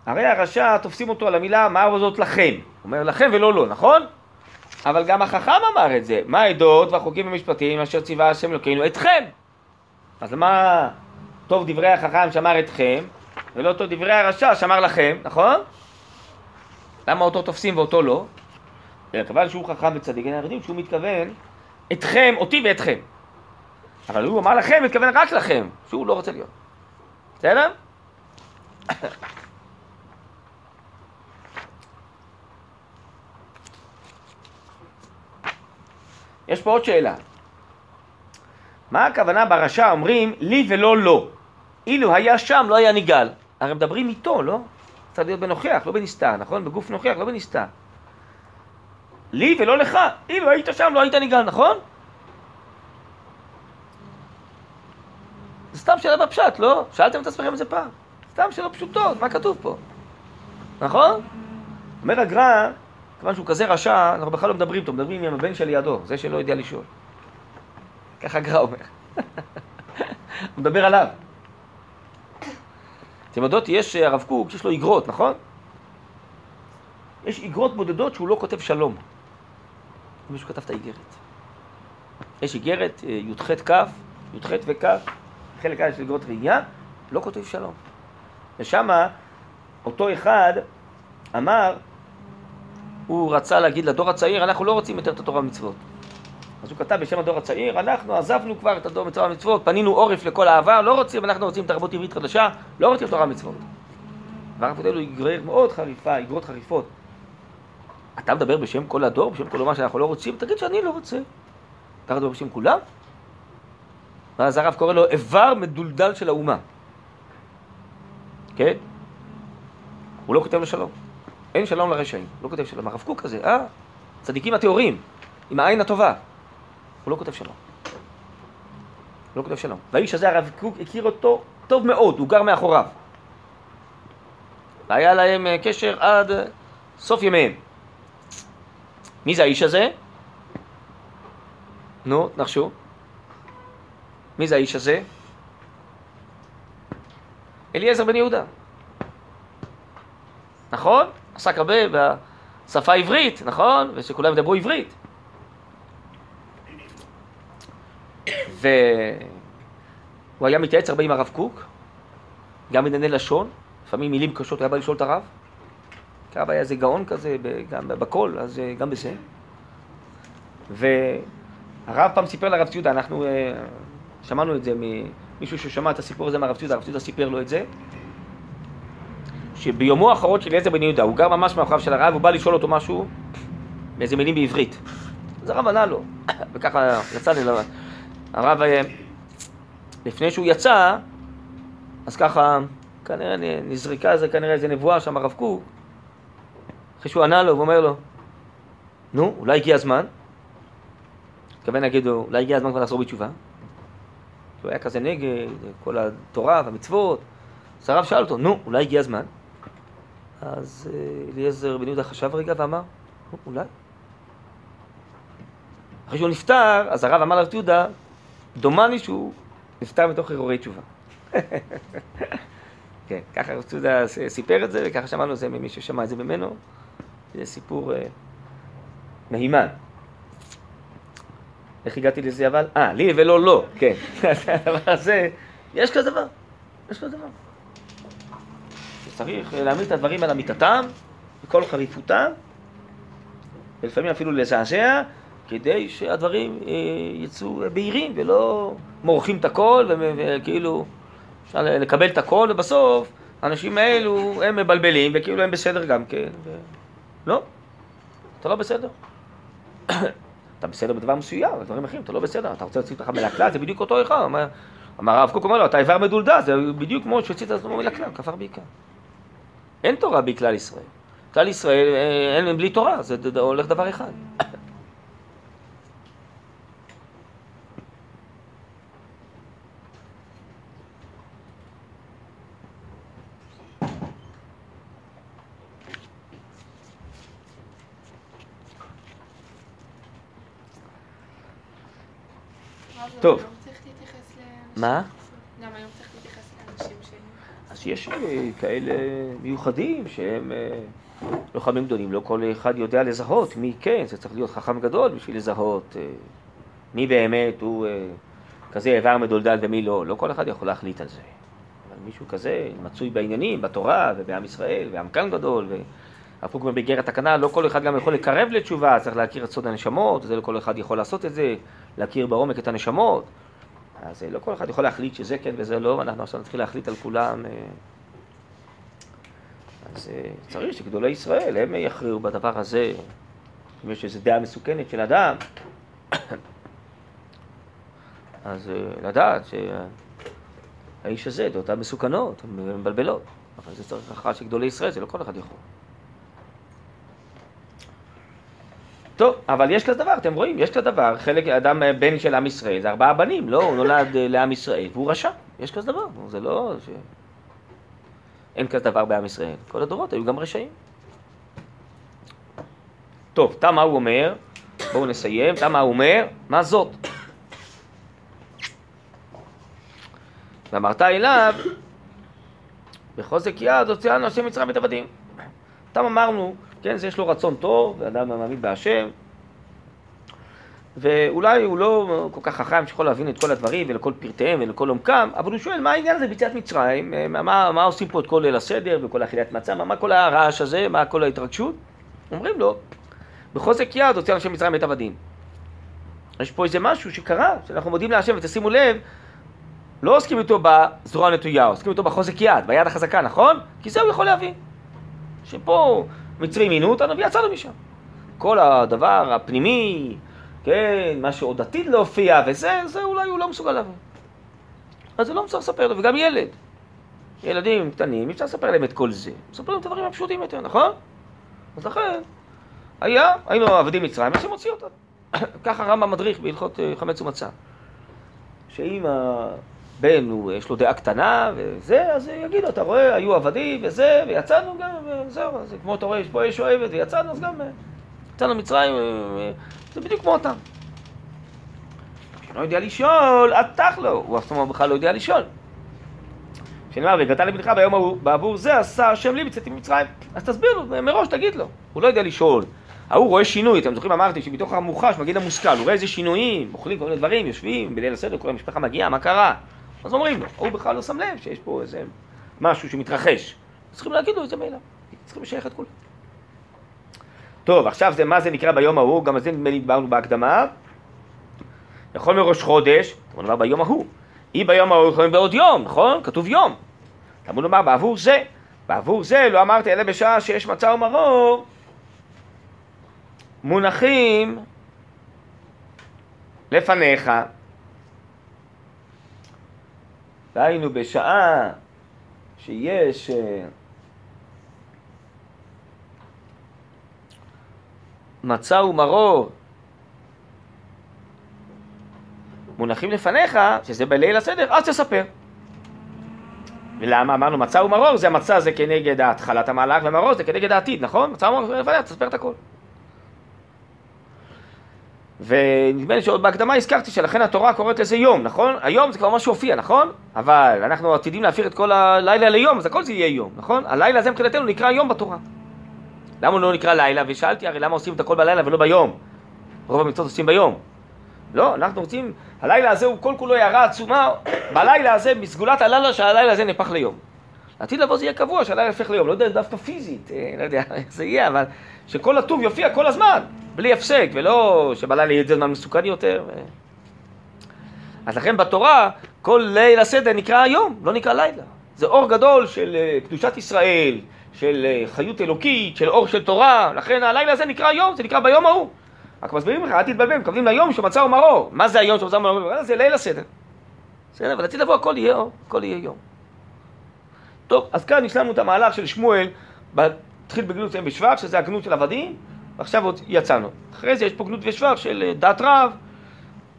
הרי הרשע תופסים אותו על המילה מה זאת לכם. הוא אומר לכם ולא לא, נכון? אבל גם החכם אמר את זה. מה העדות והחוקים והמשפטים אשר ציווה השם אלוקינו אתכם. אז למה טוב דברי החכם שאמר אתכם, ולא טוב דברי הרשע שאמר לכם, נכון? למה אותו תופסים ואותו לא? כיוון שהוא חכם וצדיק, אנחנו יודעים שהוא מתכוון אתכם, אותי ואתכם. אבל הוא אמר לכם, מתכוון רק לכם, שהוא לא רוצה להיות. בסדר? יש פה עוד שאלה. מה הכוונה ברשע אומרים לי ולא לא? אילו היה שם לא היה ניגל. הרי מדברים איתו, לא? צריך להיות בנוכח, לא בנסתר, נכון? בגוף נוכח, לא בנסתר. לי ולא לך. אילו היית שם לא היית ניגל, נכון? זה סתם שאלה בפשט, לא? שאלתם את עצמכם את זה פעם. סתם שאלות פשוטות, מה כתוב פה? נכון? אומר הגר"א, כיוון שהוא כזה רשע, אנחנו בכלל לא מדברים איתו, מדברים עם הבן שלידו, זה שלא יודע לשאול. ככה הגר"א אומר. [LAUGHS] הוא מדבר עליו. אתם יודעות, יש אה, הרב קוק, יש לו איגרות, נכון? יש איגרות בודדות שהוא לא כותב שלום. מישהו כתב את האיגרת. יש איגרת, אה, י"ח כ', י"ח וכ', חלק א' של איגרות ראייה, לא כותב שלום. ושמה אותו אחד אמר הוא רצה להגיד לדור הצעיר, אנחנו לא רוצים יותר את התורה ומצוות. אז הוא כתב בשם הדור הצעיר, אנחנו עזבנו כבר את הדור מצווה ומצוות, פנינו עורף לכל העבר, לא רוצים, אנחנו רוצים תרבות עברית חדשה, לא רוצים תורה ומצוות. והרב פודל הוא יגרר מאוד חריפה, יגרות חריפות. אתה מדבר בשם כל הדור, בשם כל אומה שאנחנו לא רוצים? תגיד שאני לא רוצה. אתה מדבר בשם כולם? ואז הרב קורא לו איבר מדולדל של האומה. כן? הוא לא כותב לשלום. אין שלום לרשעים. לא כותב שלום. הרב קוק כזה, אה? צדיקים הטהורים, עם העין הטובה. הוא לא כותב שלום. הוא לא כותב שלום. והאיש הזה, הרב קוק הכיר אותו טוב מאוד, הוא גר מאחוריו. והיה להם אה, קשר עד אה, סוף ימיהם. מי זה האיש הזה? נו, נחשו. מי זה האיש הזה? אליעזר בן יהודה. נכון? עסק הרבה בשפה העברית, נכון? ושכולם ידברו עברית. והוא היה מתייעץ הרבה עם הרב קוק, גם בענייני לשון, לפעמים מילים קשות, היה בא לשאול את הרב. כי הרב היה איזה גאון כזה, גם בקול, אז אה, גם בזה. והרב פעם סיפר לרב ציודה, אנחנו אה, שמענו את זה ממישהו ששמע את הסיפור הזה מהרב ציודה, הרב ציודה סיפר לו את זה, שביומו האחרון של אליעזר בן יהודה, הוא גר ממש מאחוריו של הרב, הוא בא לשאול אותו משהו, באיזה מילים בעברית. אז הרב ענה לו, [COUGHS] וככה יצא לי, הרב, אה, לפני שהוא יצא, אז ככה, כנראה נזריקה איזה, כנראה איזה נבואה שם, הרב קוק, אחרי שהוא ענה לו, הוא אומר לו, נו, אולי הגיע הזמן? התכוון להגיד לו, אולי הגיע הזמן כבר לחזור בתשובה? הוא היה כזה נגד כל התורה והמצוות. אז הרב שאל אותו, נו, אולי הגיע הזמן? אז אה, אליעזר בן יהודה חשב רגע ואמר, אולי. אחרי שהוא נפטר, אז הרב אמר לרב יהודה, דומני שהוא נפטר מתוך הרהורי תשובה. [LAUGHS] כן, ככה רב יהודה סיפר את זה, וככה שמענו את זה ממי ששמע את זה ממנו. זה סיפור אה, מהימן. איך הגעתי לזה אבל? אה, לי ולא לא, כן. [LAUGHS] הדבר הזה, יש כזה דבר, יש כזה דבר. צריך להעמיד את הדברים על אמיתתם, בכל חריפותם, ולפעמים אפילו לזעזע, כדי שהדברים אה, יצאו בהירים ולא מורחים את הכל וכאילו אפשר לקבל את הכל ובסוף האנשים האלו הם מבלבלים וכאילו הם בסדר גם כן. ו... לא, אתה לא בסדר. [COUGHS] אתה בסדר בדבר מסוים, בדברים אחרים אתה לא בסדר, אתה רוצה להוציא אותך מלכלל, זה בדיוק אותו אחד. אמר הרב קוק אומר לו, אתה איבר מדולדל, זה בדיוק כמו שהוציא את עצמו מלכלל, כפר בעיקר. אין תורה בכלל ישראל. כלל ישראל אה, אין בלי תורה, זה הולך דבר אחד. טוב. מה? גם היום צריך. אז יש אה, כאלה מיוחדים שהם אה, לוחמים גדולים, לא כל אחד יודע לזהות מי כן, זה צריך להיות חכם גדול בשביל לזהות אה, מי באמת הוא כזה איבר מדולדל ומי לא, לא כל אחד יכול להחליט על זה. אבל מישהו כזה מצוי בעניינים, בתורה ובעם ישראל, ועמקן גדול, והפוך גם באיגרת התקנה, לא כל אחד גם יכול לקרב לתשובה, צריך להכיר את סוד הנשמות, זה לא כל אחד יכול לעשות את זה, להכיר בעומק את הנשמות. אז לא כל אחד יכול להחליט שזה כן וזה לא, ואנחנו עכשיו נתחיל להחליט על כולם. אה, אז אה, צריך שגדולי ישראל, הם יכריעו בדבר הזה. אם יש איזו דעה מסוכנת של אדם, [COUGHS] אז אה, לדעת שהאיש הזה, דעותיו מסוכנות, מבלבלות. אבל זה צריך הכרעה של גדולי ישראל, זה לא כל אחד יכול. טוב, אבל יש כזה דבר, אתם רואים, יש כזה דבר, חלק, אדם בן של עם ישראל, זה ארבעה בנים, לא, הוא נולד אה, לעם ישראל, והוא רשע, יש כזה דבר, זה לא ש... אין כזה דבר בעם ישראל, כל הדורות היו גם רשעים. טוב, תם מה הוא אומר, בואו נסיים, תם מה הוא אומר, מה זאת? ואמרת אליו, בחוזק יד הוציאנו השם מצרים את עבדים. תם אמרנו כן, יש לו רצון טוב, ואדם מאמין בהשם, ואולי הוא לא כל כך חכם שיכול להבין את כל הדברים ולכל פרטיהם ולכל עומקם, אבל הוא שואל מה העניין הזה ביציאת מצרים, מה, מה עושים פה את כל ליל הסדר וכל אכילת מצה, מה, מה כל הרעש הזה, מה כל ההתרגשות? אומרים לו, בחוזק יד הוציא אנשי מצרים את עבדים. יש פה איזה משהו שקרה, שאנחנו מודים להשם, ותשימו לב, לא עוסקים איתו בזרוע הנטויה, עוסקים איתו בחוזק יד, ביד החזקה, נכון? כי זה הוא יכול להבין. שפה מצרים עינו אותנו ויצאנו משם. כל הדבר הפנימי, כן, מה שעוד עתיד להופיע וזה, זה אולי הוא לא מסוגל להבין. אז זה לא צריך לספר לו, וגם ילד. ילדים קטנים, אי אפשר לספר להם את כל זה. מספר להם את הדברים הפשוטים יותר, נכון? אז לכן, היה, היינו עבדים מצרים, השם הוציא אותנו. [COUGHS] ככה רמב"ם מדריך בהלכות אה, חמץ ומצה. שאם הבן, הוא, יש לו דעה קטנה וזה, אז יגידו, אתה רואה, היו עבדים וזה, ויצאנו גם, וזהו, אז כמו אתה רואה, יש פה אש אוהבת ויצאנו, אז גם יצאנו מצרים, זה בדיוק כמו אותם. כשלא יודע לשאול, עד תכלו, הוא אף פעם בכלל לא יודע לשאול. כשנאמר, והגעת לבנך ביום ההוא, בעבור זה עשה השם לי בצאתי ממצרים. אז תסביר לו, מראש תגיד לו. הוא לא יודע לשאול. ההוא רואה שינוי, אתם זוכרים אמרתי שבתוך המוחש מגיד המושכל, הוא רואה איזה שינויים, אוכלים כל מיני דברים, יושבים, בליל הסדר, כל המשפחה מגיעה, מה קרה? אז אומרים לו, הוא בכלל לא שם לב שיש פה איזה משהו שמתרחש. צריכים להגיד לו את זה מאליו, צריכים לשייך את כולם. טוב, עכשיו זה מה זה נקרא ביום ההוא, גם על זה נדמה לי דיברנו בהקדמה. יכול מראש חודש, בוא נאמר ביום ההוא. אי ביום ההוא יכולים בעוד יום, נכון? כתוב יום. תלמוד לומר בעבור זה. בעבור זה לא אמרתי אלא בשעה שיש מצה ומרור, מונחים לפניך. דהיינו בשעה שיש אה, מצה ומרור מונחים לפניך, שזה בליל הסדר, אז תספר. ולמה אמרנו מצה ומרור, זה המצה זה כנגד התחלת המהלך, ומרור זה כנגד העתיד, נכון? מצה ומרור לפניך, תספר את הכל. ונדמה לי שעוד בהקדמה הזכרתי שלכן התורה קוראת לזה יום, נכון? היום זה כבר מה שהופיע, נכון? אבל אנחנו עתידים להפיר את כל הלילה ליום, אז הכל זה יהיה יום, נכון? הלילה הזה מבחינתנו נקרא יום בתורה. למה הוא לא נקרא לילה? ושאלתי הרי למה עושים את הכל בלילה ולא ביום? רוב המצוות עושים ביום. לא, אנחנו רוצים, הלילה הזה הוא כל כולו הערה עצומה, [COUGHS] בלילה הזה, מסגולת הלילה שהלילה הזה נהפך ליום. לעתיד לבוא זה יהיה קבוע, שהלילה יהפך ליום, לא יודע דווקא פיזית, אה, לא יודע [LAUGHS] איך זה יהיה, אבל שכל הטוב יופיע כל הזמן, בלי הפסק, ולא שבלילה יהיה זמן מסוכן יותר. ו... אז לכן בתורה, כל ליל הסדר נקרא היום, לא נקרא לילה. זה אור גדול של אה, קדושת ישראל, של אה, חיות אלוקית, של אור של תורה, לכן הלילה הזה נקרא יום, זה נקרא ביום ההוא. רק מסבירים לך, אל תתבלבל, מתכוונים ליום שמצא ומרור. מה זה היום שמצא ומרור? זה ליל הסדר. בסדר, אבל לעתיד לבוא הכל יהיה אור, הכל יהיה יום. טוב, אז כאן השלמנו את המהלך של שמואל, התחיל בגנות בשבח, שזה הגנות של עבדים, ועכשיו עוד יצאנו. אחרי זה יש פה גנות ושבח של אה, דת רב,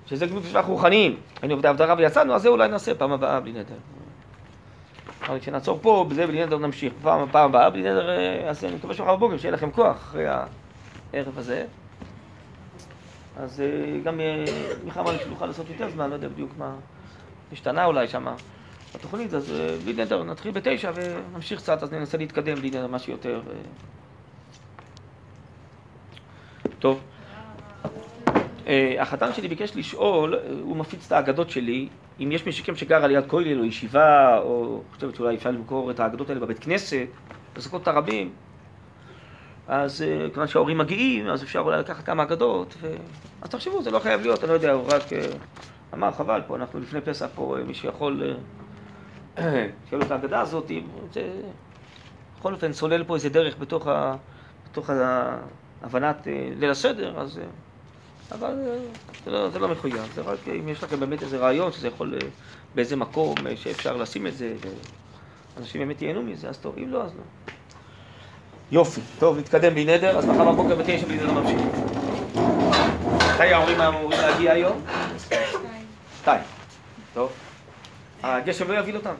שזה גנות ושבח רוחניים. היינו עובדי עבדי רב ויצאנו, אז זה אולי נעשה פעם הבאה בלי נדר. אבל כשנעצור פה, בזה בלי נדר נמשיך. פעם, פעם הבאה בלי נדר, אה, אז אני מקווה שמחר בבוקר שיהיה לכם כוח אחרי הערב הזה. אז אה, גם מיכה אמר לי שנוכל לעשות יותר זמן, לא יודע בדיוק מה השתנה אולי שמה. בתוכנית, אז אה, בלי נדר, נתחיל בתשע ונמשיך קצת, אז ננסה להתקדם בלי נדר משהו יותר. אה. טוב. אה, החתן שלי ביקש לשאול, הוא מפיץ את האגדות שלי, אם יש מישהו שגר על יד כולל או ישיבה, או חושבת שאולי אפשר למכור את האגדות האלה בבית כנסת, לזכות את הרבים, אז כיוון שההורים מגיעים, אז אפשר אולי לקחת כמה אגדות, ו... אז תחשבו, זה לא חייב להיות, אני לא יודע, הוא רק אמר, חבל, פה אנחנו לפני פסח, פה מי שיכול [CLEARS THROAT] לו את האגדה הזאת, זה בכל אופן סולל פה איזה דרך בתוך, ה, בתוך הבנת אה, ליל הסדר, אז... אה, אבל אה, זה לא, זה לא מחויב, זה רק אם יש לכם באמת איזה רעיון שזה יכול באיזה מקום שאפשר לשים את זה, ואנשים באמת ייהנו מזה, אז טוב, אם לא, אז לא. יופי, טוב, נתקדם בלי נדר, אז מחר בבוקר בתשע בלי נדר נמשיך. מתי ההורים אמורים להגיע היום? שתיים. טוב. הגשם לא יביא אותם.